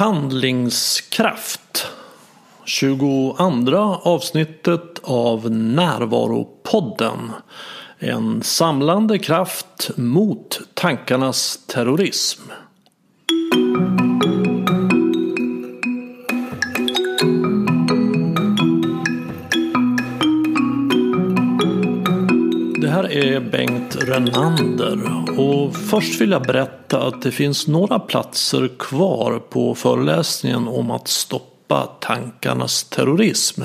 Handlingskraft 22 avsnittet av Närvaropodden. En samlande kraft mot tankarnas terrorism. Det här är Bengt Renander och först vill jag berätta att det finns några platser kvar på föreläsningen om att stoppa tankarnas terrorism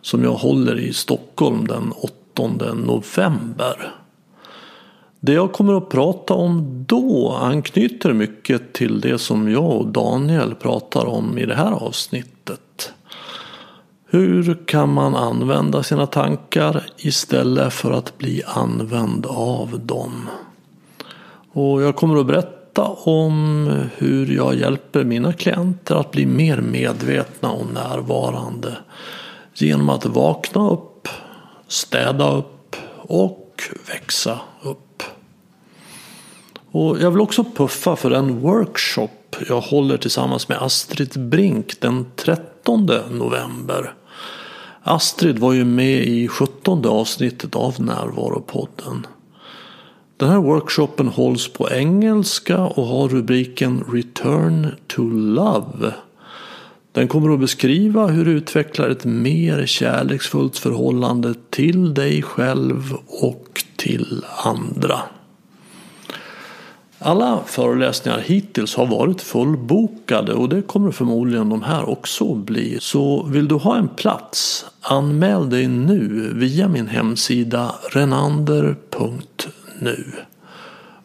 som jag håller i Stockholm den 8 november. Det jag kommer att prata om då anknyter mycket till det som jag och Daniel pratar om i det här avsnittet. Hur kan man använda sina tankar istället för att bli använd av dem? Och jag kommer att berätta om hur jag hjälper mina klienter att bli mer medvetna och närvarande genom att vakna upp, städa upp och växa upp. Och jag vill också puffa för en workshop jag håller tillsammans med Astrid Brink den 13 november. Astrid var ju med i 17 avsnittet av Närvaropodden. Den här workshopen hålls på engelska och har rubriken Return to Love. Den kommer att beskriva hur du utvecklar ett mer kärleksfullt förhållande till dig själv och till andra. Alla föreläsningar hittills har varit fullbokade och det kommer förmodligen de här också bli. Så vill du ha en plats, anmäl dig nu via min hemsida renander.se nu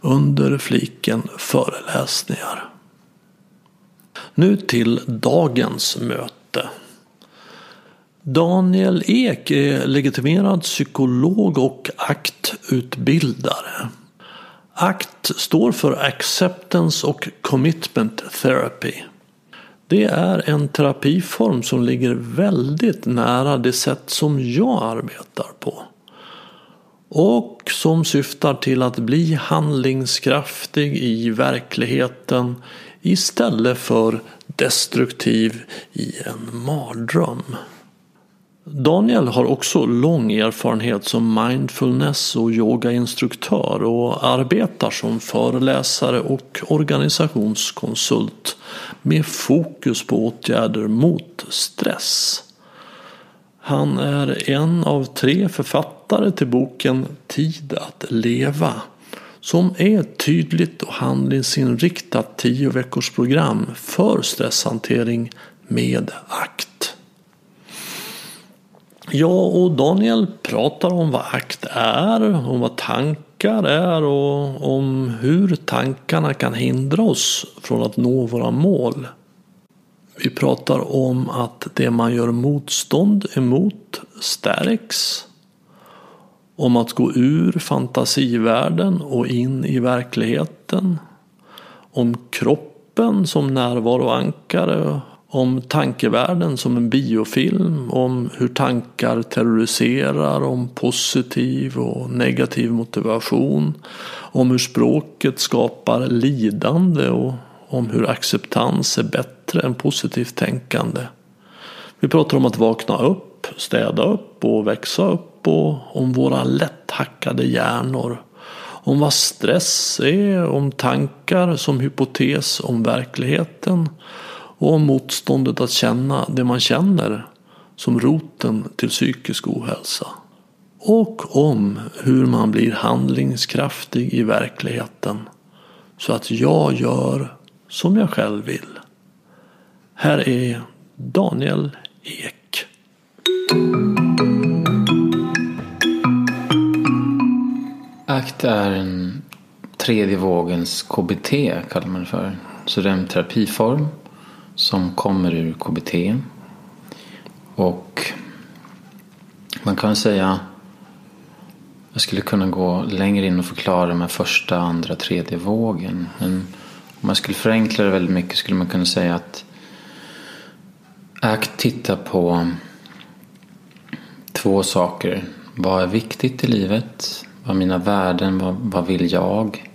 under fliken föreläsningar. Nu till dagens möte. Daniel Ek är legitimerad psykolog och aktutbildare. ACT står för Acceptance och Commitment Therapy. Det är en terapiform som ligger väldigt nära det sätt som jag arbetar på. Och som syftar till att bli handlingskraftig i verkligheten istället för destruktiv i en mardröm. Daniel har också lång erfarenhet som mindfulness och yogainstruktör och arbetar som föreläsare och organisationskonsult med fokus på åtgärder mot stress. Han är en av tre författare till boken Tid att leva som är ett tydligt och handlingsinriktat tio veckors program för stresshantering med akt. Jag och Daniel pratar om vad akt är, om vad tankar är och om hur tankarna kan hindra oss från att nå våra mål. Vi pratar om att det man gör motstånd emot stärks. Om att gå ur fantasivärlden och in i verkligheten. Om kroppen som närvaroankare om tankevärlden som en biofilm, om hur tankar terroriserar, om positiv och negativ motivation, om hur språket skapar lidande och om hur acceptans är bättre än positivt tänkande. Vi pratar om att vakna upp, städa upp och växa upp och om våra lätthackade hjärnor. Om vad stress är, om tankar som hypotes om verkligheten och om motståndet att känna det man känner som roten till psykisk ohälsa. Och om hur man blir handlingskraftig i verkligheten så att jag gör som jag själv vill. Här är Daniel Ek. ACT är en tredje vågens KBT kallar man det för. Så det är en terapiform som kommer ur KBT. Och man kan säga jag skulle kunna gå längre in och förklara med första, andra, tredje vågen. Men om man skulle förenkla det väldigt mycket skulle man kunna säga att ACT tittar på två saker. Vad är viktigt i livet? Vad är mina värden? Vad, vad vill jag?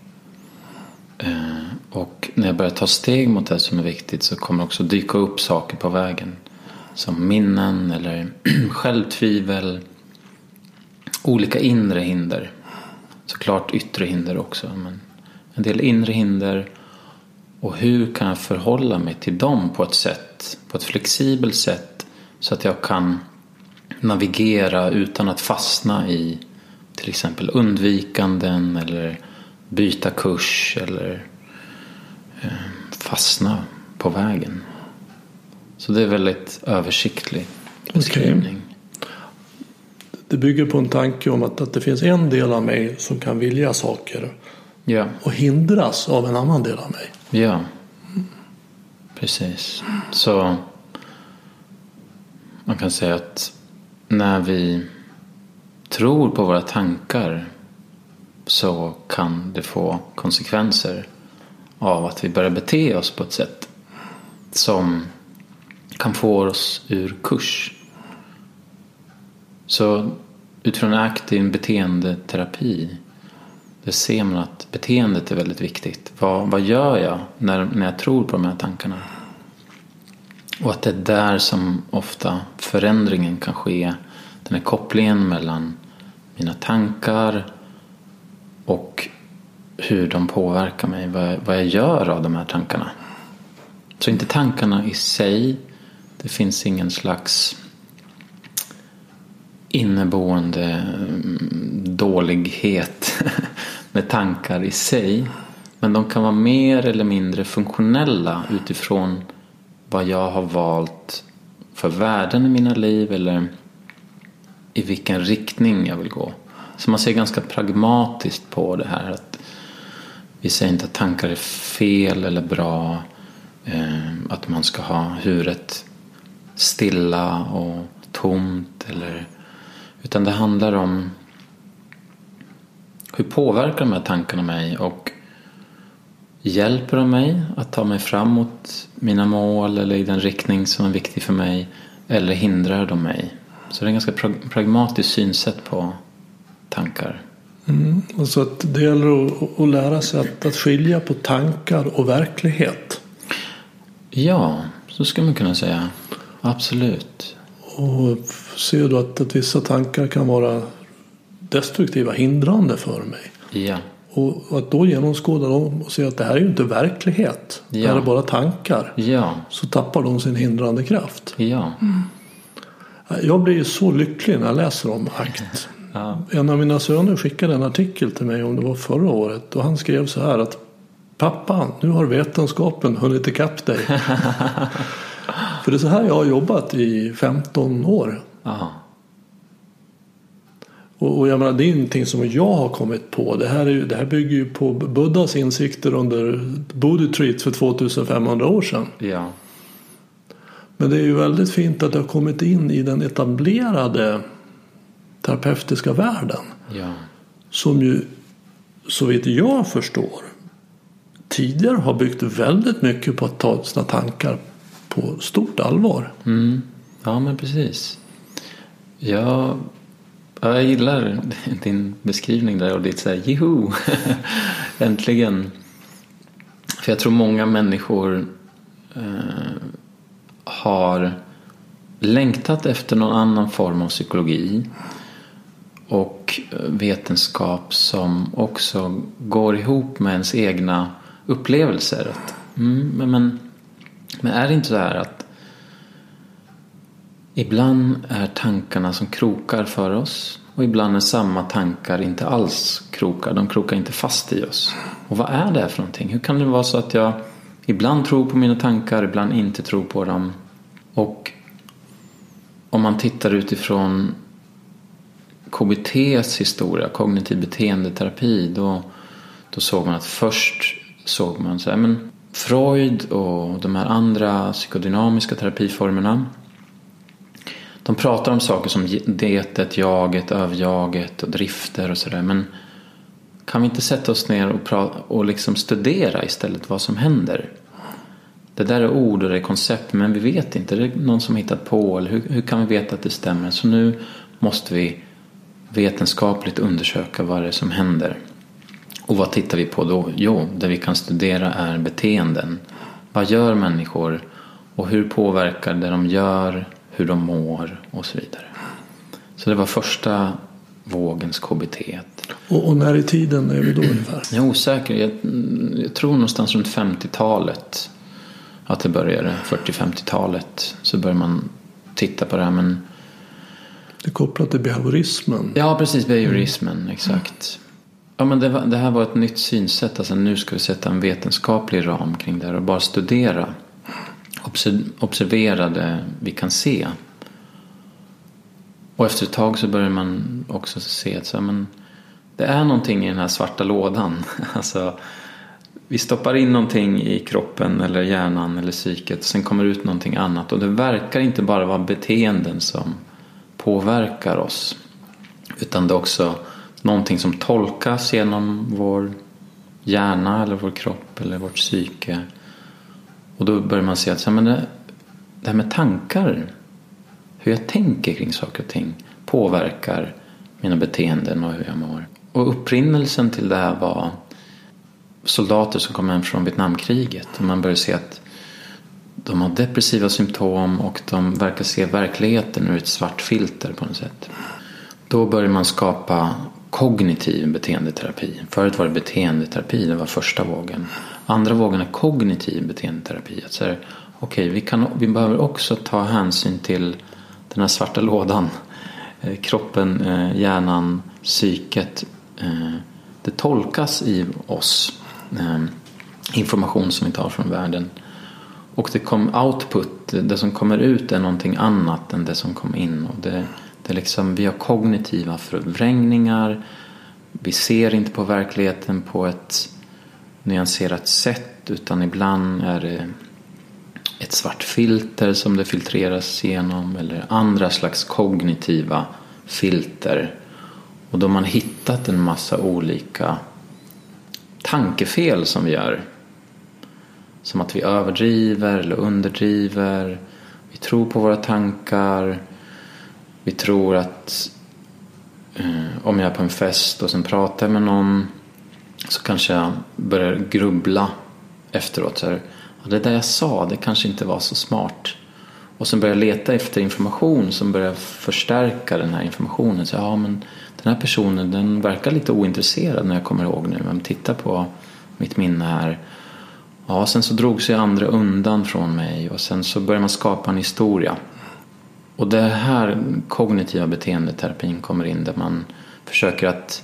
Eh, Och när jag börjar ta steg mot det som är viktigt så kommer också dyka upp saker på vägen. Som minnen eller självtvivel. Olika inre hinder. Såklart yttre hinder också. Men en del inre hinder. Och hur kan jag förhålla mig till dem på ett sätt, på ett flexibelt sätt. Så att jag kan navigera utan att fastna i till exempel undvikanden eller byta kurs eller eh, fastna på vägen. Så det är väldigt översiktlig beskrivning. Det bygger på en tanke om att, att det finns en del av mig som kan vilja saker Ja, och hindras av en annan del av mig ja. Precis. Så man kan säga att när vi tror på våra tankar så kan det få konsekvenser av att vi börjar bete oss på ett sätt som kan få oss ur kurs. Så utifrån aktiv beteendeterapi där ser man att beteendet är väldigt viktigt. Vad, vad gör jag när, när jag tror på de här tankarna? Och att det är där som ofta förändringen kan ske. Den här kopplingen mellan mina tankar och hur de påverkar mig. Vad, vad jag gör av de här tankarna. Så inte tankarna i sig. Det finns ingen slags inneboende mm, dålighet med tankar i sig. Men de kan vara mer eller mindre funktionella utifrån vad jag har valt för värden i mina liv eller i vilken riktning jag vill gå. Så man ser ganska pragmatiskt på det här. att Vi säger inte att tankar är fel eller bra. Eh, att man ska ha huvudet stilla och tomt. Eller, utan det handlar om hur påverkar de här tankarna mig och hjälper de mig att ta mig framåt mina mål eller i den riktning som är viktig för mig eller hindrar de mig? Så det är en ganska prag- pragmatiskt synsätt på tankar. Mm. Och så att det gäller att, att lära sig att, att skilja på tankar och verklighet. Ja, så ska man kunna säga. Absolut. Och se då att, att vissa tankar kan vara destruktiva, hindrande för mig. Ja, Och att då genomskåda dem och se att det här är ju inte verklighet. Det här Ja. är bara tankar. ja, Så tappar de sin hindrande kraft. ja. Jag blir ju så lycklig när jag läser om akt. ja. En av mina söner skickade en artikel till mig om det var förra året. Och han skrev så här att Pappa, nu har vetenskapen hunnit ikapp dig. För det är så här jag har jobbat i 15 år. ja. Och, och jag menar, det är ingenting som jag har kommit på. Det här, är det här bygger ju på Buddhas insikter under Bodhi Treat för 2500 år sedan. ja. Men det är ju väldigt fint att det har kommit in i den etablerade terapeutiska världen. ja. Som ju, så vitt jag förstår, tidigare har byggt väldigt mycket på att ta sina tankar på stort allvar. Mm. Ja, men precis. Jag, ja, jag gillar din beskrivning där och ditt så här, äntligen. För jag tror många människor eh, har längtat efter någon annan form av psykologi och vetenskap som också går ihop med ens egna upplevelser. Att, mm, men, men, men är det inte så här att Ibland är tankarna som krokar för oss och ibland är samma tankar inte alls krokar. De krokar inte fast i oss. Och vad är det här för någonting? Hur kan det vara så att jag ibland tror på mina tankar, ibland inte tror på dem? Och om man tittar utifrån KBTs historia, kognitiv beteendeterapi, då, då såg man att först såg man så här, men Freud och de här andra psykodynamiska terapiformerna de pratar om saker som detet, jaget, överjaget och drifter och sådär. Men kan vi inte sätta oss ner och, pra- och liksom studera istället vad som händer? Det där är ord och det är koncept men vi vet inte. Det är någon som hittat på eller hur, hur kan vi veta att det stämmer? Så nu måste vi vetenskapligt undersöka vad det är som händer. Och vad tittar vi på då? Jo, det vi kan studera är beteenden. Vad gör människor och hur påverkar det de gör, hur de mår och så vidare. Så det var första vågens KBT. Och, och när i tiden är vi då ungefär? Jag är osäker. Jag, jag tror någonstans runt 50-talet att det började. 40-50-talet så börjar man titta på det här. Men... Det är kopplat till behaviorismen. Ja, precis. Behaviorismen, mm. exakt. Ja, men det, var, det, här var ett nytt synsätt. Alltså, nu ska vi sätta en vetenskaplig ram kring det här och bara studera. Observera det vi kan se. Och efter ett tag så börjar man också se att så, men, det är någonting i den här svarta lådan. alltså, vi stoppar in någonting i kroppen eller hjärnan eller psyket. Sen kommer ut någonting annat. Och det verkar inte bara vara beteenden som påverkar oss. Utan det är också någonting som tolkas genom vår hjärna eller vår kropp eller vårt psyke. Och då börjar man se att så, men det, det här med tankar, hur jag tänker kring saker och ting påverkar mina beteenden och hur jag mår. Och upprinnelsen till det här var soldater som kom hem från Vietnamkriget. Och man började se att de har depressiva symptom och de verkar se verkligheten ur ett svart filter på något sätt. Då börjar man skapa kognitiv beteendeterapi. Förut var det beteendeterapi, det var första vågen. Andra vågen är kognitiv beteendeterapi. Att säga, okay, vi, kan, vi behöver också ta hänsyn till den här svarta lådan. Eh, kroppen, eh, hjärnan, psyket. Eh, det tolkas i oss information som vi tar från världen. Och det kom output, det som kommer ut är någonting annat än det som kom in. Och det, det är liksom, vi har kognitiva förvrängningar. Vi ser inte på verkligheten på ett nyanserat sätt utan ibland är det ett svart filter som det filtreras genom eller andra slags kognitiva filter. Och då har man hittat en massa olika tankefel som vi gör. Som att vi överdriver eller underdriver. Vi tror på våra tankar. Vi tror att eh, om jag är på en fest och sen pratar med någon så kanske jag börjar grubbla efteråt. Så här, det där jag sa, det kanske inte var så smart. Och sen börjar jag leta efter information som börjar förstärka den här informationen. Så, ja, men den här personen den verkar lite ointresserad när jag kommer ihåg nu. Men titta på mitt minne här. Ja, sen så drog sig andra undan från mig och sen så börjar man skapa en historia. Och det här kognitiva beteendeterapin kommer in där man försöker att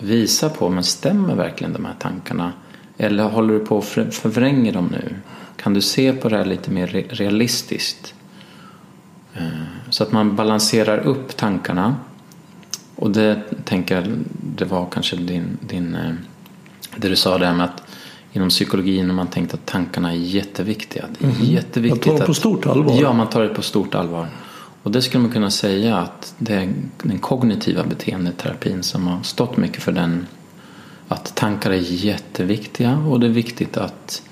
visa på, men stämmer verkligen de här tankarna? Eller håller du på att förvränga dem nu? Kan du se på det här lite mer realistiskt? Eh, så att man balanserar upp tankarna. Och det tänker jag, det var kanske din, din eh, det du sa där med att inom psykologin har man tänkt att tankarna är jätteviktiga. Det är mm. jätteviktigt man tar det på stort allvar. Ja, man tar det på stort allvar. Och det skulle man kunna säga att det är den kognitiva beteendeterapin som har stått mycket för den. Att tankar är jätteviktiga och det är viktigt att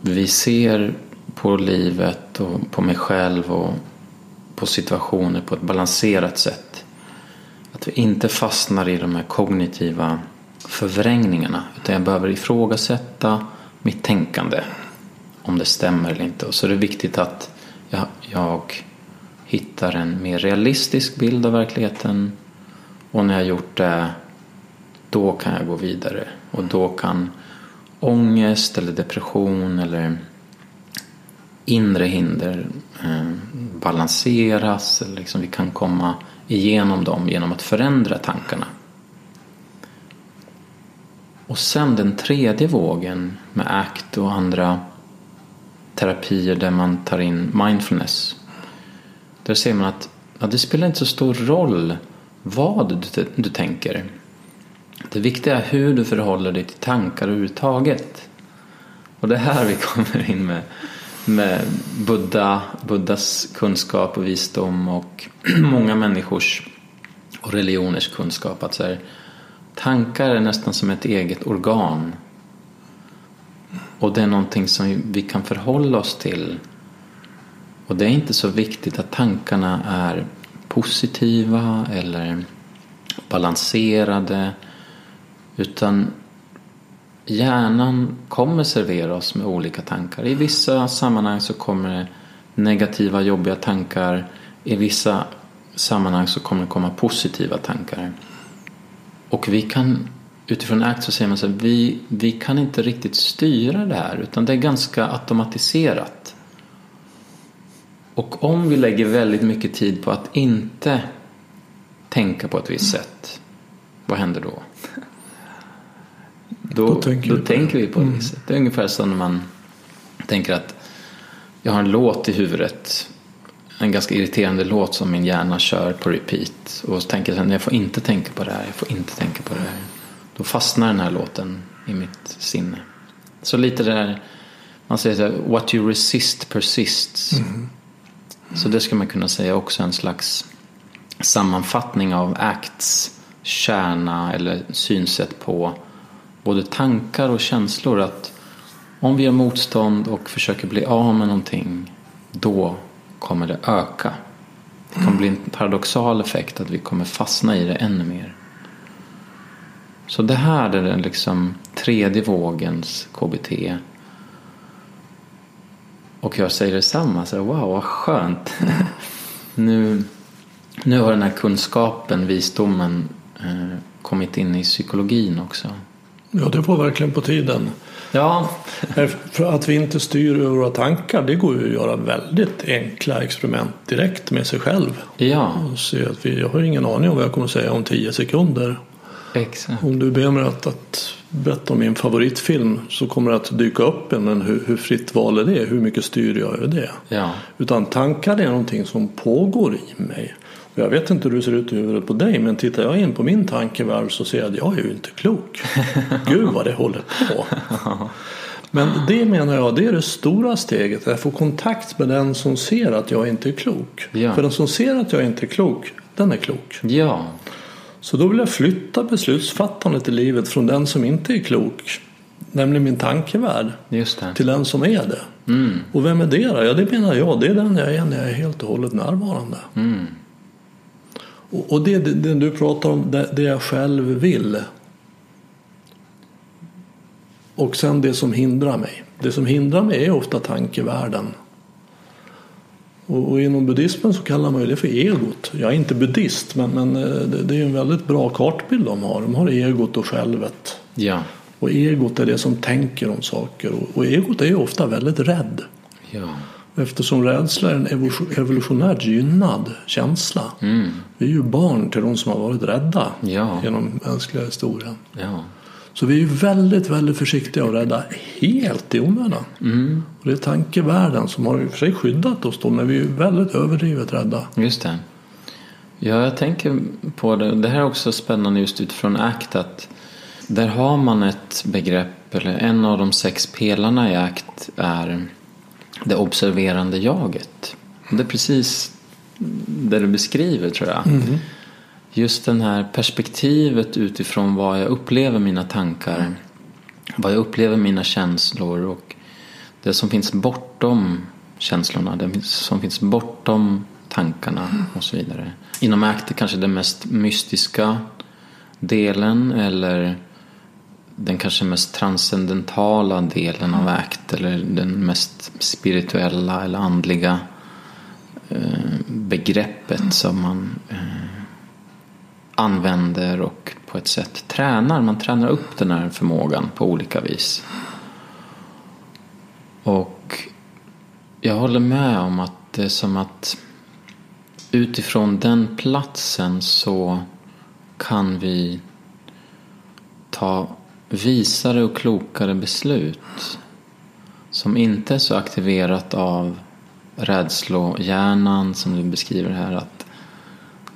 vi ser på livet och på mig själv och på situationer på ett balanserat sätt. Att vi inte fastnar i de här kognitiva förvrängningarna utan jag behöver ifrågasätta mitt tänkande om det stämmer eller inte. Och så är det viktigt att jag, jag hittar en mer realistisk bild av verkligheten. Och när jag gjort det då kan jag gå vidare. Och då kan ångest eller depression eller inre hinder eh, balanseras eller liksom vi kan komma igenom dem genom att förändra tankarna. Och sen den tredje vågen med ACT och andra terapier där man tar in mindfulness där ser man att ja, det spelar inte så stor roll vad du, du tänker. Det viktiga är hur du förhåller dig till tankar överhuvudtaget. Och det är här vi kommer in med, med Buddha, Buddhas kunskap och visdom och många människors och religioners kunskap. Att så här, tankar är nästan som ett eget organ. Och det är någonting som vi kan förhålla oss till och det är inte så viktigt att tankarna är positiva eller balanserade Utan hjärnan kommer servera oss med olika tankar. I vissa sammanhang så kommer det negativa, jobbiga tankar. I vissa sammanhang så kommer det komma positiva tankar. Och vi kan, utifrån ACT så säger man så här, vi, vi kan inte riktigt styra det här utan det är ganska automatiserat. Och om vi lägger väldigt mycket tid på att inte tänka på ett visst sätt, vad händer då? Då, då tänker, då vi, tänker vi på det mm. viset. Det är ungefär som när man tänker att jag har en låt i huvudet. En ganska irriterande låt som min hjärna kör på repeat. Och så tänker jag att jag får inte tänka på det här, jag får inte tänka på det här. Då fastnar den här låten i mitt sinne. Så lite det där, man säger så här, what you resist persists. Mm. Så det ska man kunna säga också en slags sammanfattning av ACTs kärna eller synsätt på både tankar och känslor. Att om vi gör motstånd och försöker bli av med någonting, då kommer det öka. Det kommer bli en paradoxal effekt att vi kommer fastna i det ännu mer. Så det här är den liksom tredje vågens KBT. Och jag säger detsamma, så wow vad skönt. nu, nu har den här kunskapen, visdomen eh, kommit in i psykologin också. Ja, det var verkligen på tiden. Ja. För att vi inte styr över våra tankar, det går ju att göra väldigt enkla experiment direkt med sig själv. Ja. Och se att vi, jag har ingen aning om vad jag kommer säga om tio sekunder. Exakt. Om du ber mig att, att berätta om min favoritfilm så kommer det att dyka upp en, men hur, hur fritt val är det? Hur mycket styr jag över det? Ja. Utan tankar är någonting som pågår i mig. Jag vet inte hur det ser ut i huvudet på dig men tittar jag in på min tankevärld så ser jag att jag är ju inte klok. Gud vad det håller på. Men det menar jag, det är det stora steget. Att få kontakt med den som ser att jag inte är klok. Ja. För den som ser att jag inte är klok, den är klok. Ja. Så då vill jag flytta beslutsfattandet i livet från den som inte är klok, nämligen min tankevärld, till den som är det. Mm. Och vem är det då? Ja, det menar jag, det är den jag är när jag är helt och hållet närvarande. Mm. Och det, det, det, du pratar om, det, det jag själv vill. Och sen det som hindrar mig. Det som hindrar mig är ofta tankevärlden. Och, och inom buddhismen så kallar man ju det för egot. Jag är inte buddhist men, men eh, det, det är en väldigt bra kartbild de har. De har egot och självet. Ja. Och egot är det som tänker om saker. Och, och egot är ju ofta väldigt rädd. Ja. Eftersom rädsla är en evolutionärt gynnad känsla. Mm. Vi är ju barn till de som har varit rädda ja. genom mänskliga historien. Ja. Så vi är väldigt, väldigt försiktiga och rädda helt i onödan. Mm. Och det är tankevärlden som har i och för sig skyddat oss då, men vi är väldigt överdrivet rädda. Just det. Ja, jag tänker på det. Det här är också spännande just utifrån ACT att där har man ett begrepp, eller en av de sex pelarna i ACT är det observerande jaget. Det är precis det du beskriver tror jag. Mm. Just det här perspektivet utifrån vad jag upplever mina tankar. Vad jag upplever mina känslor och det som finns bortom känslorna. Det som finns bortom tankarna och så vidare. Inom ACT är kanske den mest mystiska delen eller den kanske mest transcendentala delen av ACT eller den mest spirituella eller andliga eh, begreppet som man eh, använder och på ett sätt tränar. Man tränar upp den här förmågan på olika vis. Och jag håller med om att det är som att utifrån den platsen så kan vi ta visare och klokare beslut som inte är så aktiverat av rädslohjärnan som du beskriver här att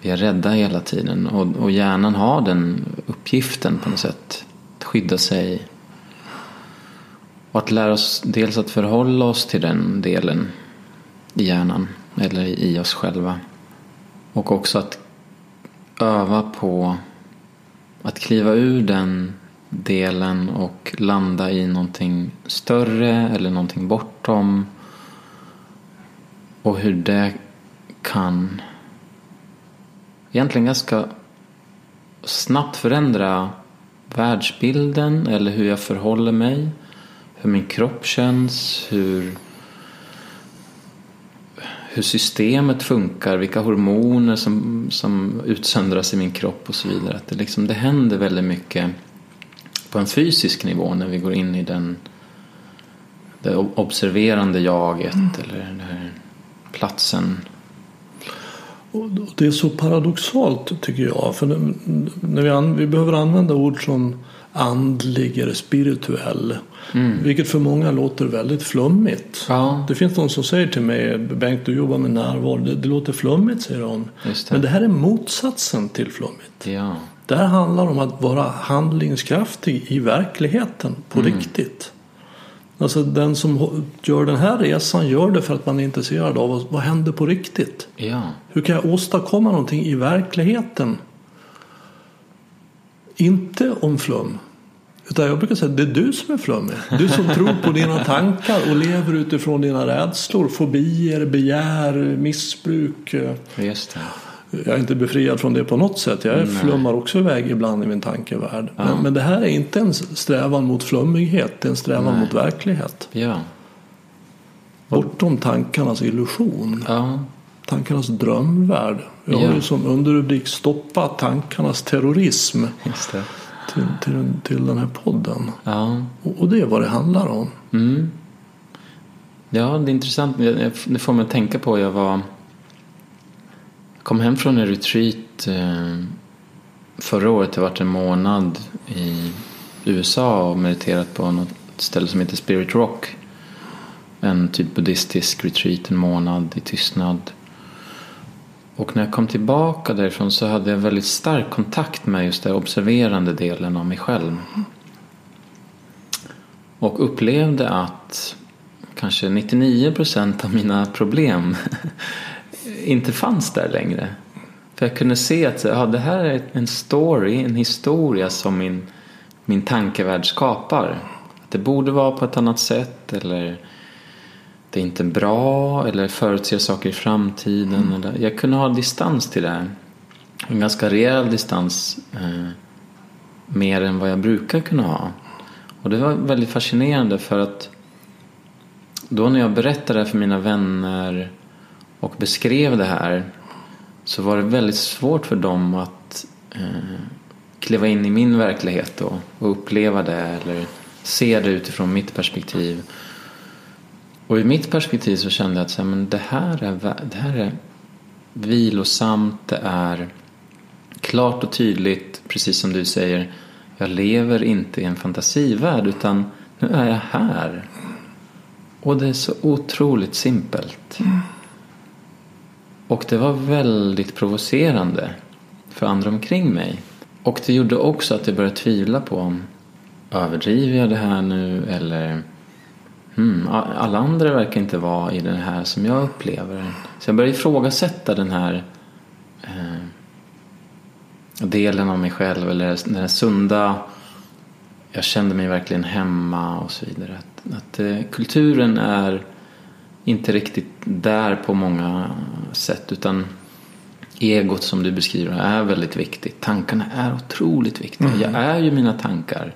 vi är rädda hela tiden och, och hjärnan har den uppgiften på något sätt att skydda sig och att lära oss dels att förhålla oss till den delen i hjärnan eller i oss själva och också att öva på att kliva ur den delen och landa i någonting större eller någonting bortom. Och hur det kan egentligen ganska snabbt förändra världsbilden eller hur jag förhåller mig. Hur min kropp känns, hur, hur systemet funkar, vilka hormoner som, som utsöndras i min kropp och så vidare. Att det, liksom, det händer väldigt mycket på en fysisk nivå när vi går in i den det observerande jaget mm. eller den här platsen. Och det är så paradoxalt tycker jag. För när vi, vi behöver använda ord som andlig eller spirituell. Mm. Vilket för många låter väldigt flummigt. Ja. Det finns någon som säger till mig Bengt du jobbar med närvaro. Det, det låter flummigt säger hon. Det. Men det här är motsatsen till flummigt. Ja. Det här handlar om att vara handlingskraftig i verkligheten på mm. riktigt. Alltså den som gör den här resan gör det för att man är intresserad av vad, händer på riktigt. Ja. Hur kan jag åstadkomma någonting i verkligheten? Inte om flum. Utan jag brukar säga att det är du som är flummig. Du som tror på dina tankar och lever utifrån dina rädslor, fobier, begär, missbruk. Just det. Jag är inte befriad från det på något sätt. Jag Nej. flummar också iväg ibland i min tankevärld. Ja. Men, men, det här är inte en strävan mot flummighet. Det är en strävan Nej. mot verklighet. Ja. Bortom tankarnas illusion. Ja. Tankarnas drömvärld. Jag har ju som underrubrik Stoppa tankarnas terrorism. Till, till, till den här podden. Och, och det är vad det handlar om. Mm. Ja, det är intressant. Det får mig att tänka på. Jag var kom hem från en retreat eh, förra året. Jag varit en månad i USA och mediterat på något ställe som heter Spirit Rock. En typ buddhistisk retreat, en månad i tystnad. Och när jag kom tillbaka därifrån så hade jag väldigt stark kontakt med just den observerande delen av mig själv. Och upplevde att kanske 99 procent av mina problem inte fanns där längre. För jag kunde se att ja, det här är en story, en historia som min, min tankevärld skapar. Att det borde vara på ett annat sätt eller det är inte bra eller förutser saker i framtiden. Mm. Eller, jag kunde ha distans till det här. En ganska rejäl distans. Eh, mer än vad jag brukar kunna ha. Och det var väldigt fascinerande för att då när jag berättade det för mina vänner och beskrev det här så var det väldigt svårt för dem att eh, kliva in i min verklighet och, och uppleva det eller se det utifrån mitt perspektiv. Och i mitt perspektiv så kände jag att så här, men det, här är, det här är vilosamt, det är klart och tydligt, precis som du säger. Jag lever inte i en fantasivärld utan nu är jag här. Och det är så otroligt simpelt. Mm. Och det var väldigt provocerande för andra omkring mig. Och det gjorde också att jag började tvivla på om överdriver jag det här nu eller hmm, alla andra verkar inte vara i den här som jag upplever. Så jag började ifrågasätta den här eh, delen av mig själv eller den här sunda jag kände mig verkligen hemma och så vidare. Att, att eh, kulturen är inte riktigt där på många sätt utan egot som du beskriver är väldigt viktigt. Tankarna är otroligt viktiga. Mm. Jag är ju mina tankar.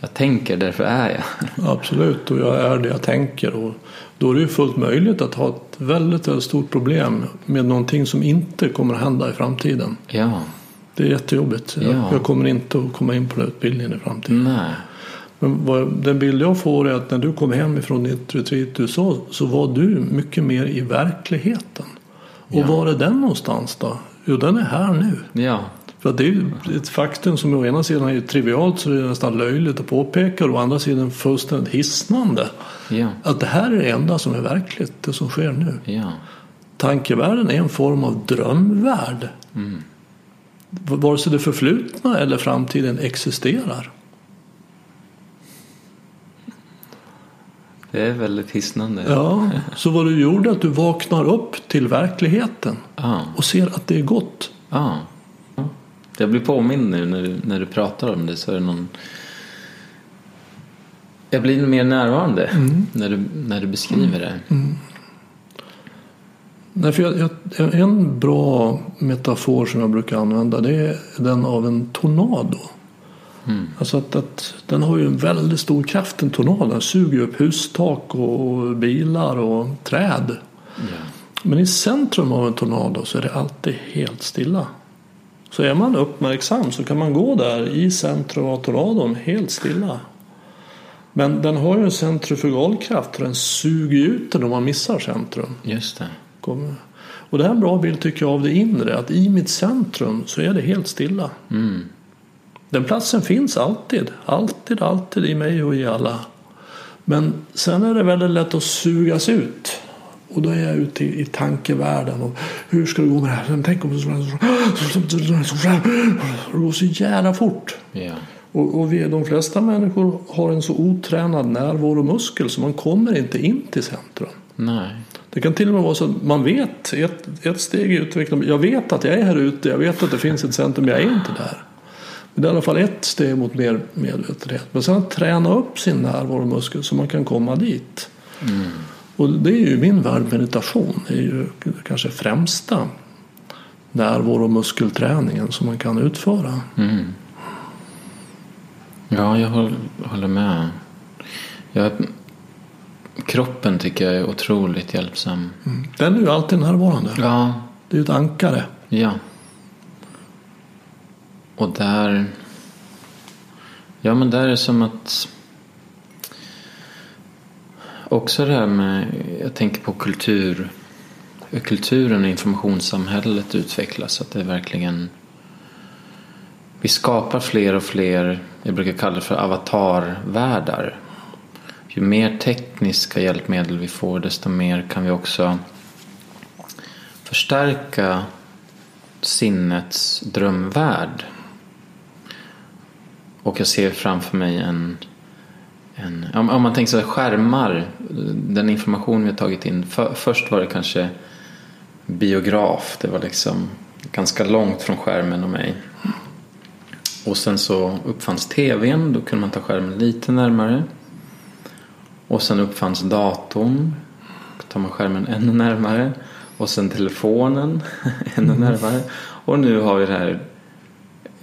Jag tänker, därför är jag. Absolut, och jag är det jag tänker. Och då är det ju fullt möjligt att ha ett väldigt, väldigt stort problem med någonting som inte kommer att hända i framtiden. Ja. Det är jättejobbigt. Ja. Jag kommer inte att komma in på den utbildningen i framtiden. Nej. Men vad, den bild jag får är att när du kom hem ifrån ditt retreat i USA så var du mycket mer i verkligheten. Och ja. var är den någonstans då? Jo, den är här nu. Ja. För det är ju ett faktum som å ena sidan är trivialt så det är nästan löjligt att påpeka och å andra sidan fullständigt hisnande. Ja. Att det här är det enda som är verkligt, det som sker nu. Ja. Tankevärlden är en form av drömvärld. Mm. Vare sig det förflutna eller framtiden existerar. Det är väldigt hisnande. Ja, så vad du gjorde är att du vaknar upp till verkligheten ah. och ser att det är gott. Ja. Ah. Jag blir påmind nu när du, när du pratar om det så är det någon jag blir mer närvarande mm. när, du, när du beskriver det. Mm. Nej, för jag, jag, en bra metafor som jag brukar använda det är den av en tornado. Alltså att, att den har ju en väldigt stor kraft, en tornado. Den suger upp hustak och bilar och träd. Ja. Men i centrum av en tornado så är det alltid helt stilla. Så är man uppmärksam så kan man gå där i centrum av tornadon helt stilla. Men den har ju en centrifugalkraft och den suger ut den om man missar centrum. Just det. Kommer- Och det här är en bra bild tycker jag av det inre. Att i mitt centrum så är det helt stilla. Mm. Den platsen finns alltid. Alltid, alltid i mig och i alla. Men sen är det väldigt lätt att sugas ut. Och då är jag ute i, i tankevärlden. Och hur ska det gå med det här? Tänk om det går så jävla fort. Ja. Och, och vi, de flesta människor har en så otränad närvaromuskel så man kommer inte in till centrum. Nej. Det kan till och med vara så att man vet ett, ett steg i utvecklingen. Jag vet att jag är här ute. Jag vet att det finns ett centrum. Jag är inte där. Men det är i alla fall ett steg mot mer medvetenhet. Men sen att träna upp sin närvaromuskel så man kan komma dit. Och det är ju min värld meditation. Det är ju kanske främsta närvaromuskelträningen som man kan utföra. Mm. Ja, jag håll- håller med. Jag, kroppen tycker jag är otroligt hjälpsam. Den är ju alltid närvarande. Ja, Det är ju ett ankare. ja. Och där... Ja, men där är det som att... Också det här med... Jag tänker på kultur. Hur kulturen och informationssamhället utvecklas. Att det verkligen... Vi skapar fler och fler, jag brukar kalla det för avatarvärldar. Ju mer tekniska hjälpmedel vi får desto mer kan vi också förstärka sinnets drömvärld. Och jag ser framför mig en, en om, om man tänker sig skärmar, den information vi har tagit in. För, först var det kanske biograf, det var liksom ganska långt från skärmen och mig. Och sen så uppfanns tvn, då kunde man ta skärmen lite närmare. Och sen uppfanns datorn, då tar man skärmen ännu närmare. Och sen telefonen ännu närmare. Och nu har vi det här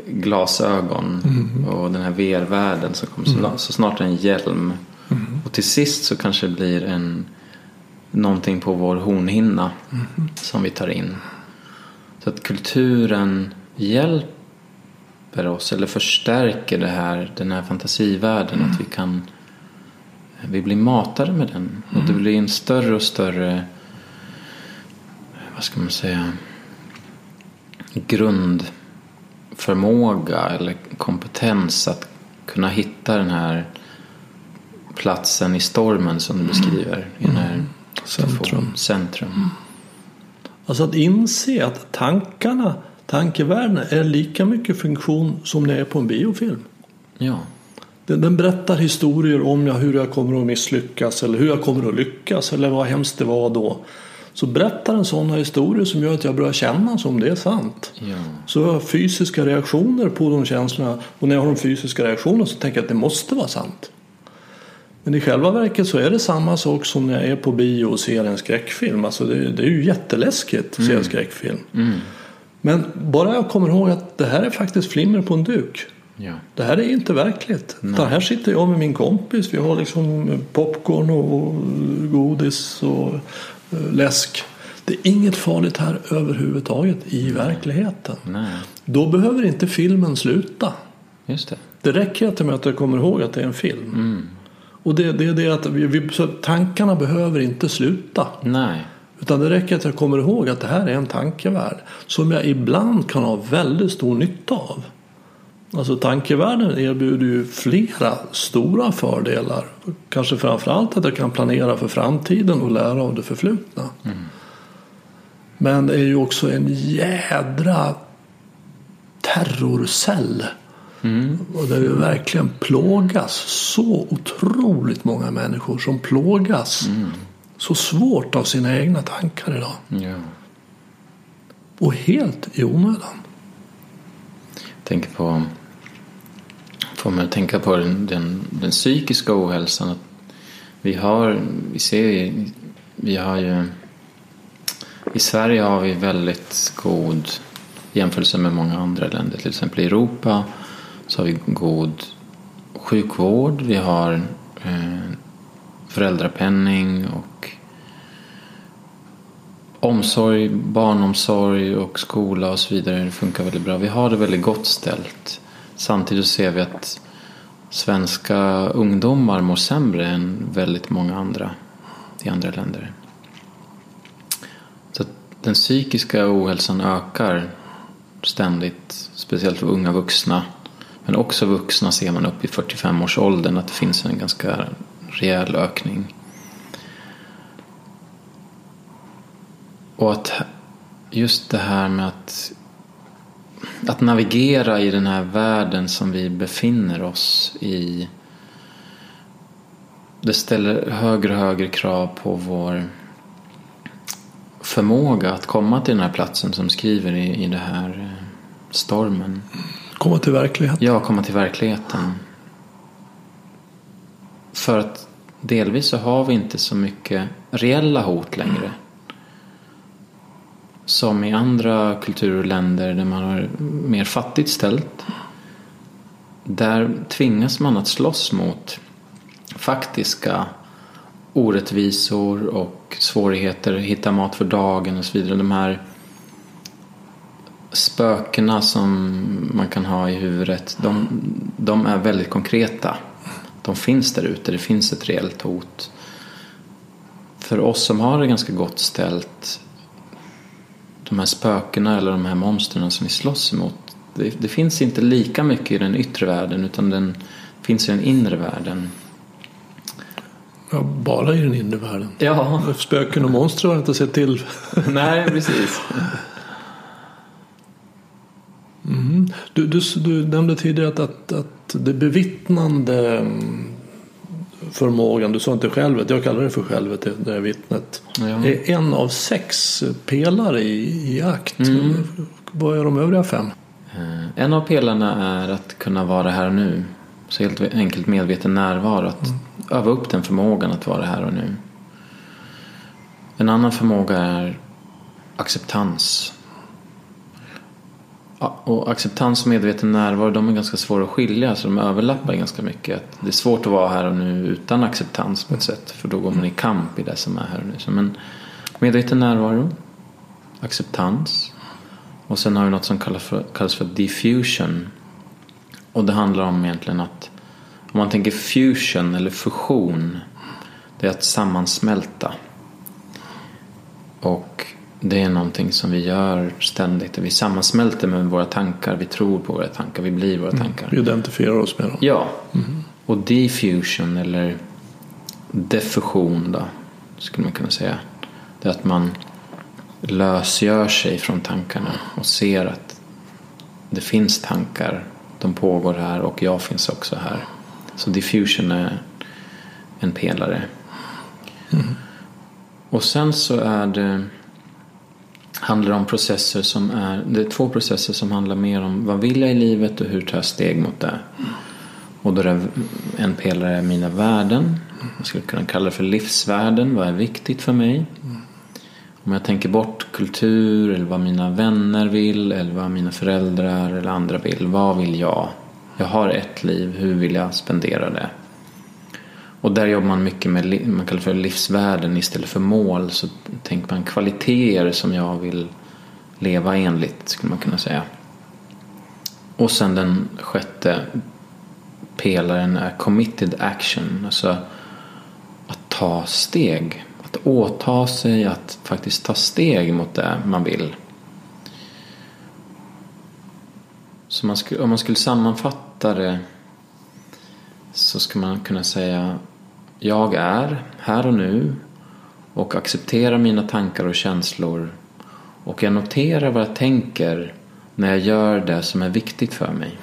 glasögon och den här VR-världen som kommer så, så snart är en hjälm. Och till sist så kanske det blir en någonting på vår hornhinna som vi tar in. Så att kulturen hjälper oss eller förstärker det här, den här fantasivärlden. Att vi kan vi blir matade med den. Och det blir en större och större vad ska man säga grundförmåga eller kompetens att kunna hitta den här platsen i stormen som du beskriver. I den här Centrum. centrum. Alltså att inse att tankarna, tankevärlden är lika mycket funktion som det är på en biofilm. Ja, Den, den berättar historier om hur jag kommer att misslyckas eller hur jag kommer att lyckas eller vad hemskt det var då. Så berättar den sådana historier som gör att jag börjar känna som det är sant. ja, Så jag har fysiska reaktioner på de känslorna och när jag har de fysiska reaktionerna så tänker jag att det måste vara sant. Men i själva verket så är det samma sak som när jag är på bio och ser en skräckfilm. Alltså det, det är ju jätteläskigt att se en skräckfilm. mm. Men bara jag kommer ihåg att det här är faktiskt flimmer på en duk. ja, Det här är inte verkligt. Utan här sitter jag med min kompis. Vi har liksom popcorn och godis och läsk. Det är inget farligt här överhuvudtaget i verkligheten. nej, Då behöver inte filmen sluta. just det. Det räcker inte med att jag kommer ihåg att det är en film. Mm. Och det, det är det att vi, vi, tankarna behöver inte sluta. Nej, Utan det räcker att jag kommer ihåg att det här är en tankevärld. Som jag ibland kan ha väldigt stor nytta av. Alltså tankevärlden erbjuder ju flera stora fördelar. Kanske framförallt att jag kan planera för framtiden och lära av det förflutna. Men det är ju också en jädra terrorcell. Och där vi verkligen plågas. Så otroligt många människor som plågas så svårt av sina egna tankar idag. ja. Och helt i onödan. tänker på får mig att tänka på den, den, den psykiska ohälsan. Att vi har, vi ser ju, vi har ju i Sverige har vi väldigt god jämförelse med många andra länder. Till exempel i Europa så har vi god sjukvård, vi har eh, föräldrapenning och omsorg, barnomsorg och skola och så vidare. Det funkar väldigt bra. Vi har det väldigt gott ställt. Samtidigt ser vi att svenska ungdomar mår sämre än väldigt många andra i andra länder. Så den psykiska ohälsan ökar ständigt, speciellt för unga vuxna. Men också vuxna ser man upp i 45-årsåldern att det finns en ganska rejäl ökning. Och att just det här med att, att navigera i den här världen som vi befinner oss i. Det ställer högre och högre krav på vår förmåga att komma till den här platsen som skriver i, i det här eh, stormen. Komma till verkligheten? Ja, komma till verkligheten. För att delvis så har vi inte så mycket reella hot längre. Som i andra kulturer och länder där man har mer fattigt ställt. Där tvingas man att slåss mot faktiska orättvisor och svårigheter att hitta mat för dagen och så vidare. De här spökena som man kan ha i huvudet, de, de är väldigt konkreta. De finns där ute, det finns ett reellt hot. För oss som har det ganska gott ställt, de här spökena eller de här monstren som vi slåss emot, det, det finns inte lika mycket i den yttre världen utan den finns i den inre världen. Ja, bara i den inre världen. Ja. Spöken och monster har jag inte sett till. Nej, precis. Mm. Du, du, du nämnde tidigare att, att, att det bevittnande mm, förmågan, du sa inte självet, jag kallar det för självet, det där vittnet, Ja. är en av sex pelare i, i akt. Mm. Vad är de övriga fem? Eh, En av pelarna är att kunna vara här och nu. Så helt enkelt medveten närvaro. Att öva upp den förmågan att vara här och nu. En annan förmåga är acceptans. Ja, Och acceptans och medveten närvaro de är ganska svåra att skilja så de överlappar ganska mycket. Att Det är svårt att vara här och nu utan acceptans på ett sätt för då går man i kamp i det som är här och nu. Så, Men medveten närvaro, acceptans och sen har vi något som kallas för, kallas för diffusion. Och det handlar om egentligen att om man tänker fusion eller fusion det är att sammansmälta. Och det är någonting som vi gör ständigt. Vi sammansmälter med våra tankar, vi tror på våra tankar, vi blir våra tankar. Vi identifierar oss med dem. Ja. Och diffusion eller defusion då, skulle man kunna säga. Det är att man lösgör sig från tankarna och ser att det finns tankar, de pågår här och jag finns också här. Så diffusion är en pelare. Och sen så är det handlar det om processer som är, det är två processer som handlar mer om vad vill jag i livet och hur tar jag steg mot det. Och då är det en pelare är mina värden. Jag skulle kunna kalla det för livsvärden. Vad är viktigt för mig? Om jag tänker bort kultur eller vad mina vänner vill eller vad mina föräldrar eller andra vill. Vad vill jag? Jag har ett liv. Hur vill jag spendera det? Och där jobbar man mycket med man kallar för livsvärden istället för mål. Så tänker man kvaliteter som jag vill leva enligt skulle man kunna säga. Och sen den sjätte pelaren är committed action. Alltså att ta steg. Att åta sig att faktiskt ta steg mot det man vill. Så man skulle, om man skulle sammanfatta det så skulle man kunna säga jag är här och nu och accepterar mina tankar och känslor och jag noterar vad jag tänker när jag gör det som är viktigt för mig.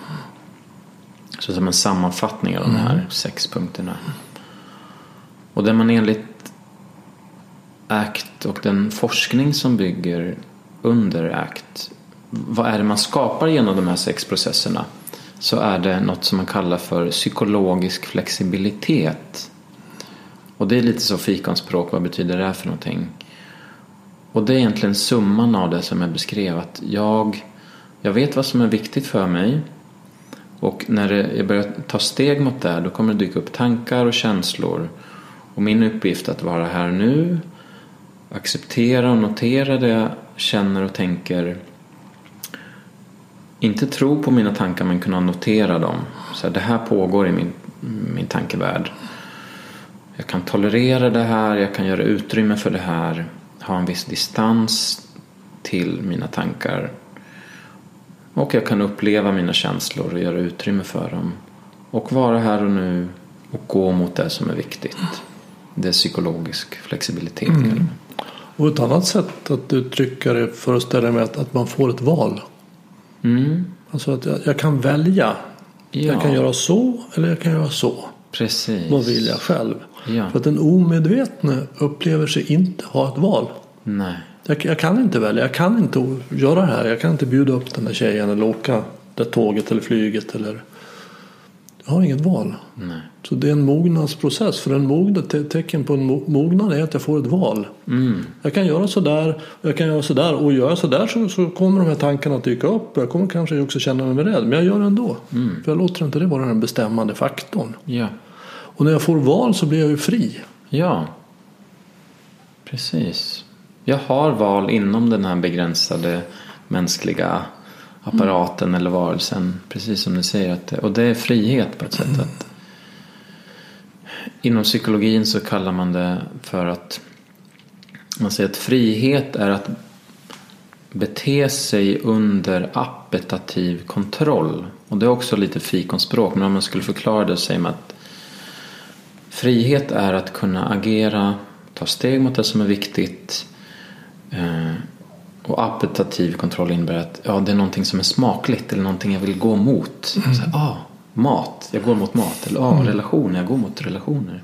Så som en sammanfattning av de här sex punkterna. Och där man enligt ACT och den forskning som bygger under ACT vad är det man skapar genom de här sex processerna så är det något som man kallar för psykologisk flexibilitet. Och det är lite så fikonspråk, vad betyder det för någonting? Och det är egentligen summan av det som jag beskrev att jag, jag vet vad som är viktigt för mig Och när jag börjar ta steg mot det då kommer det dyka upp tankar och känslor. Och min uppgift är att vara här nu, acceptera och notera det jag känner och tänker. Inte tro på mina tankar men kunna notera dem. Så här, det här pågår i min, min tankevärld. Jag kan tolerera det här, jag kan göra utrymme för det här. Ha en viss distans till mina tankar. Och jag kan uppleva mina känslor och göra utrymme för dem. Och vara här och nu och gå mot det som är viktigt. Det är psykologisk flexibilitet. Mm. Och ett annat sätt att uttrycka det föreställer mig att, att man får ett val. Mm. Alltså att jag, jag kan välja. Ja. Jag kan göra så eller jag kan göra så. Precis. Vad vill jag själv? Ja. För att den omedvetne upplever sig inte ha ett val. Nej. Jag, jag, kan inte välja. Jag kan inte göra det här. Jag kan inte bjuda upp den där tjejen eller åka det tåget eller flyget. Eller... Jag har inget val. Nej. Så det är en mognadsprocess. För en mognad, tecken på en mognad är att jag får ett val. Mm. Jag kan göra sådär och jag kan göra sådär. Och gör jag sådär så, så kommer de här tankarna att dyka upp. Jag kommer kanske också känna mig rädd. Men jag gör det ändå. Mm. För jag låter inte det vara den bestämmande faktorn. Ja. Och när jag får val så blir jag ju fri. Ja. Precis. Jag har val inom den här begränsade mänskliga apparaten mm. eller varelsen. Precis som du säger. Att, och det är frihet på ett sätt. att Inom psykologin så kallar man det för att man säger att frihet är att bete sig under appetativ kontroll. Och det är också lite fikonspråk men om man skulle förklara det så säger man att frihet är att kunna agera, ta steg mot det som är viktigt Eh, och appetativ kontroll innebär att ja, det är någonting som är smakligt eller någonting jag vill gå mot. Mm. Så, ah, mat, jag går mot mat. Eller ah, mm. relationer, jag går mot relationer.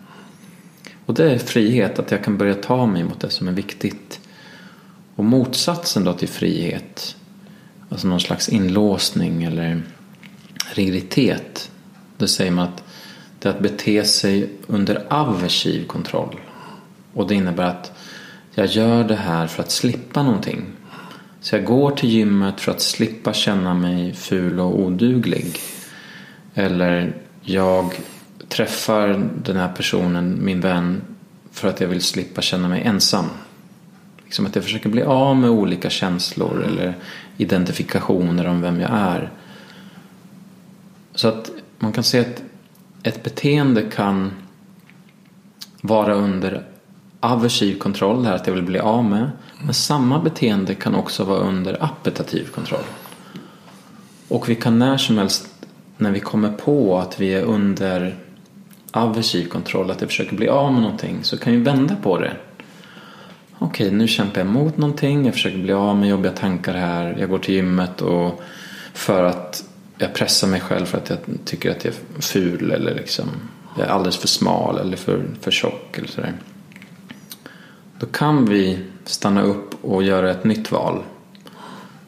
Och det är frihet, att jag kan börja ta mig mot det som är viktigt. Och motsatsen då till frihet, alltså någon slags inlåsning eller rigiditet. Då säger man att det är att bete sig under aversiv kontroll. Och det innebär att jag gör det här för att slippa någonting. Så jag går till gymmet för att slippa känna mig ful och oduglig. Eller jag träffar den här personen, min vän, för att jag vill slippa känna mig ensam. Liksom att jag försöker bli av med olika känslor eller identifikationer om vem jag är. Så att man kan säga att ett beteende kan vara under aversiv kontroll, det här att jag vill bli av med. Men samma beteende kan också vara under appetativ kontroll. Och vi kan när som helst när vi kommer på att vi är under aversiv kontroll, att jag försöker bli av med någonting, så kan vi vända på det. Okej, nu kämpar jag mot någonting, jag försöker bli av med jobbiga tankar här, jag går till gymmet och för att jag pressar mig själv för att jag tycker att jag är ful eller liksom jag är alldeles för smal eller för, för tjock eller sådär. Då kan vi stanna upp och göra ett nytt val.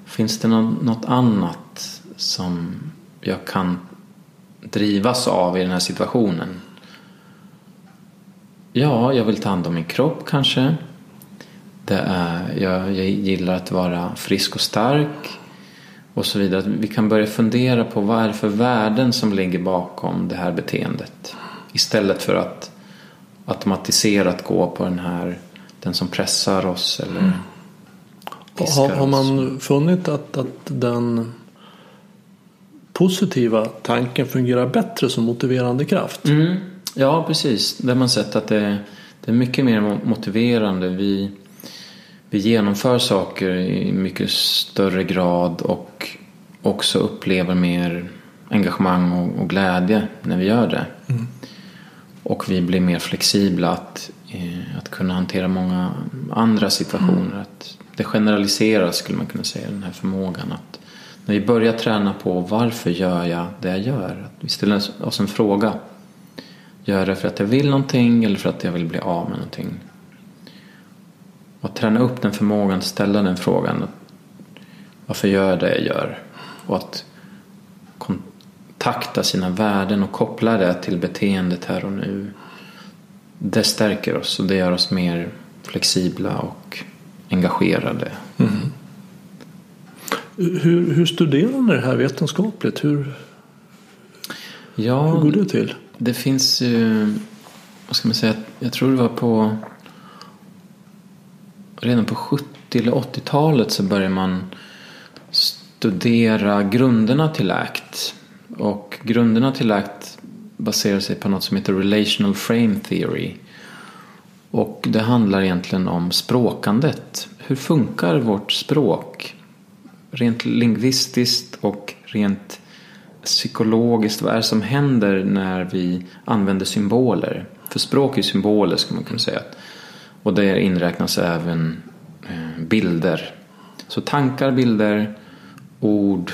Finns det något annat som jag kan drivas av i den här situationen? Ja, jag vill ta hand om min kropp kanske. Det är, jag, jag gillar att vara frisk och stark och så vidare. Vi kan börja fundera på vad är det för värden som ligger bakom det här beteendet. Istället för att automatiserat gå på den här den som pressar oss eller mm. har, har man funnit att, att den positiva tanken fungerar bättre som motiverande kraft? Mm. Ja, precis. Det har man sett att det, det är mycket mer motiverande. Vi, vi genomför saker i mycket större grad och också upplever mer engagemang och, och glädje när vi gör det. Mm. Och vi blir mer flexibla att Eh, att kunna hantera många andra situationer. Mm. Att det generaliseras skulle man kunna säga, den här förmågan. att När vi börjar träna på varför gör jag det jag gör? Att vi ställer oss en fråga. Gör jag det för att jag vill någonting eller för att jag vill bli av med någonting? Och att träna upp den förmågan, att ställa den frågan. Varför gör jag det jag gör? Och att kontakta sina värden och koppla det till beteendet här och nu det stärker oss och det gör oss mer flexibla och engagerade. Mm. Hur, hur studerar ni det här vetenskapligt? Hur, Ja, Hur går det till? Det finns ju, vad ska man säga, jag tror det var på redan på 70 eller 80-talet så började man studera grunderna till ACT. Och grunderna till ACT baserar sig på något som heter Relational Frame Theory. Och det handlar egentligen om språkandet. Hur funkar vårt språk? Rent lingvistiskt och rent psykologiskt. Vad är det som händer när vi använder symboler? För språk är symboler ska man kunna säga. Och där inräknas även eh, bilder. Så tankar, bilder, ord.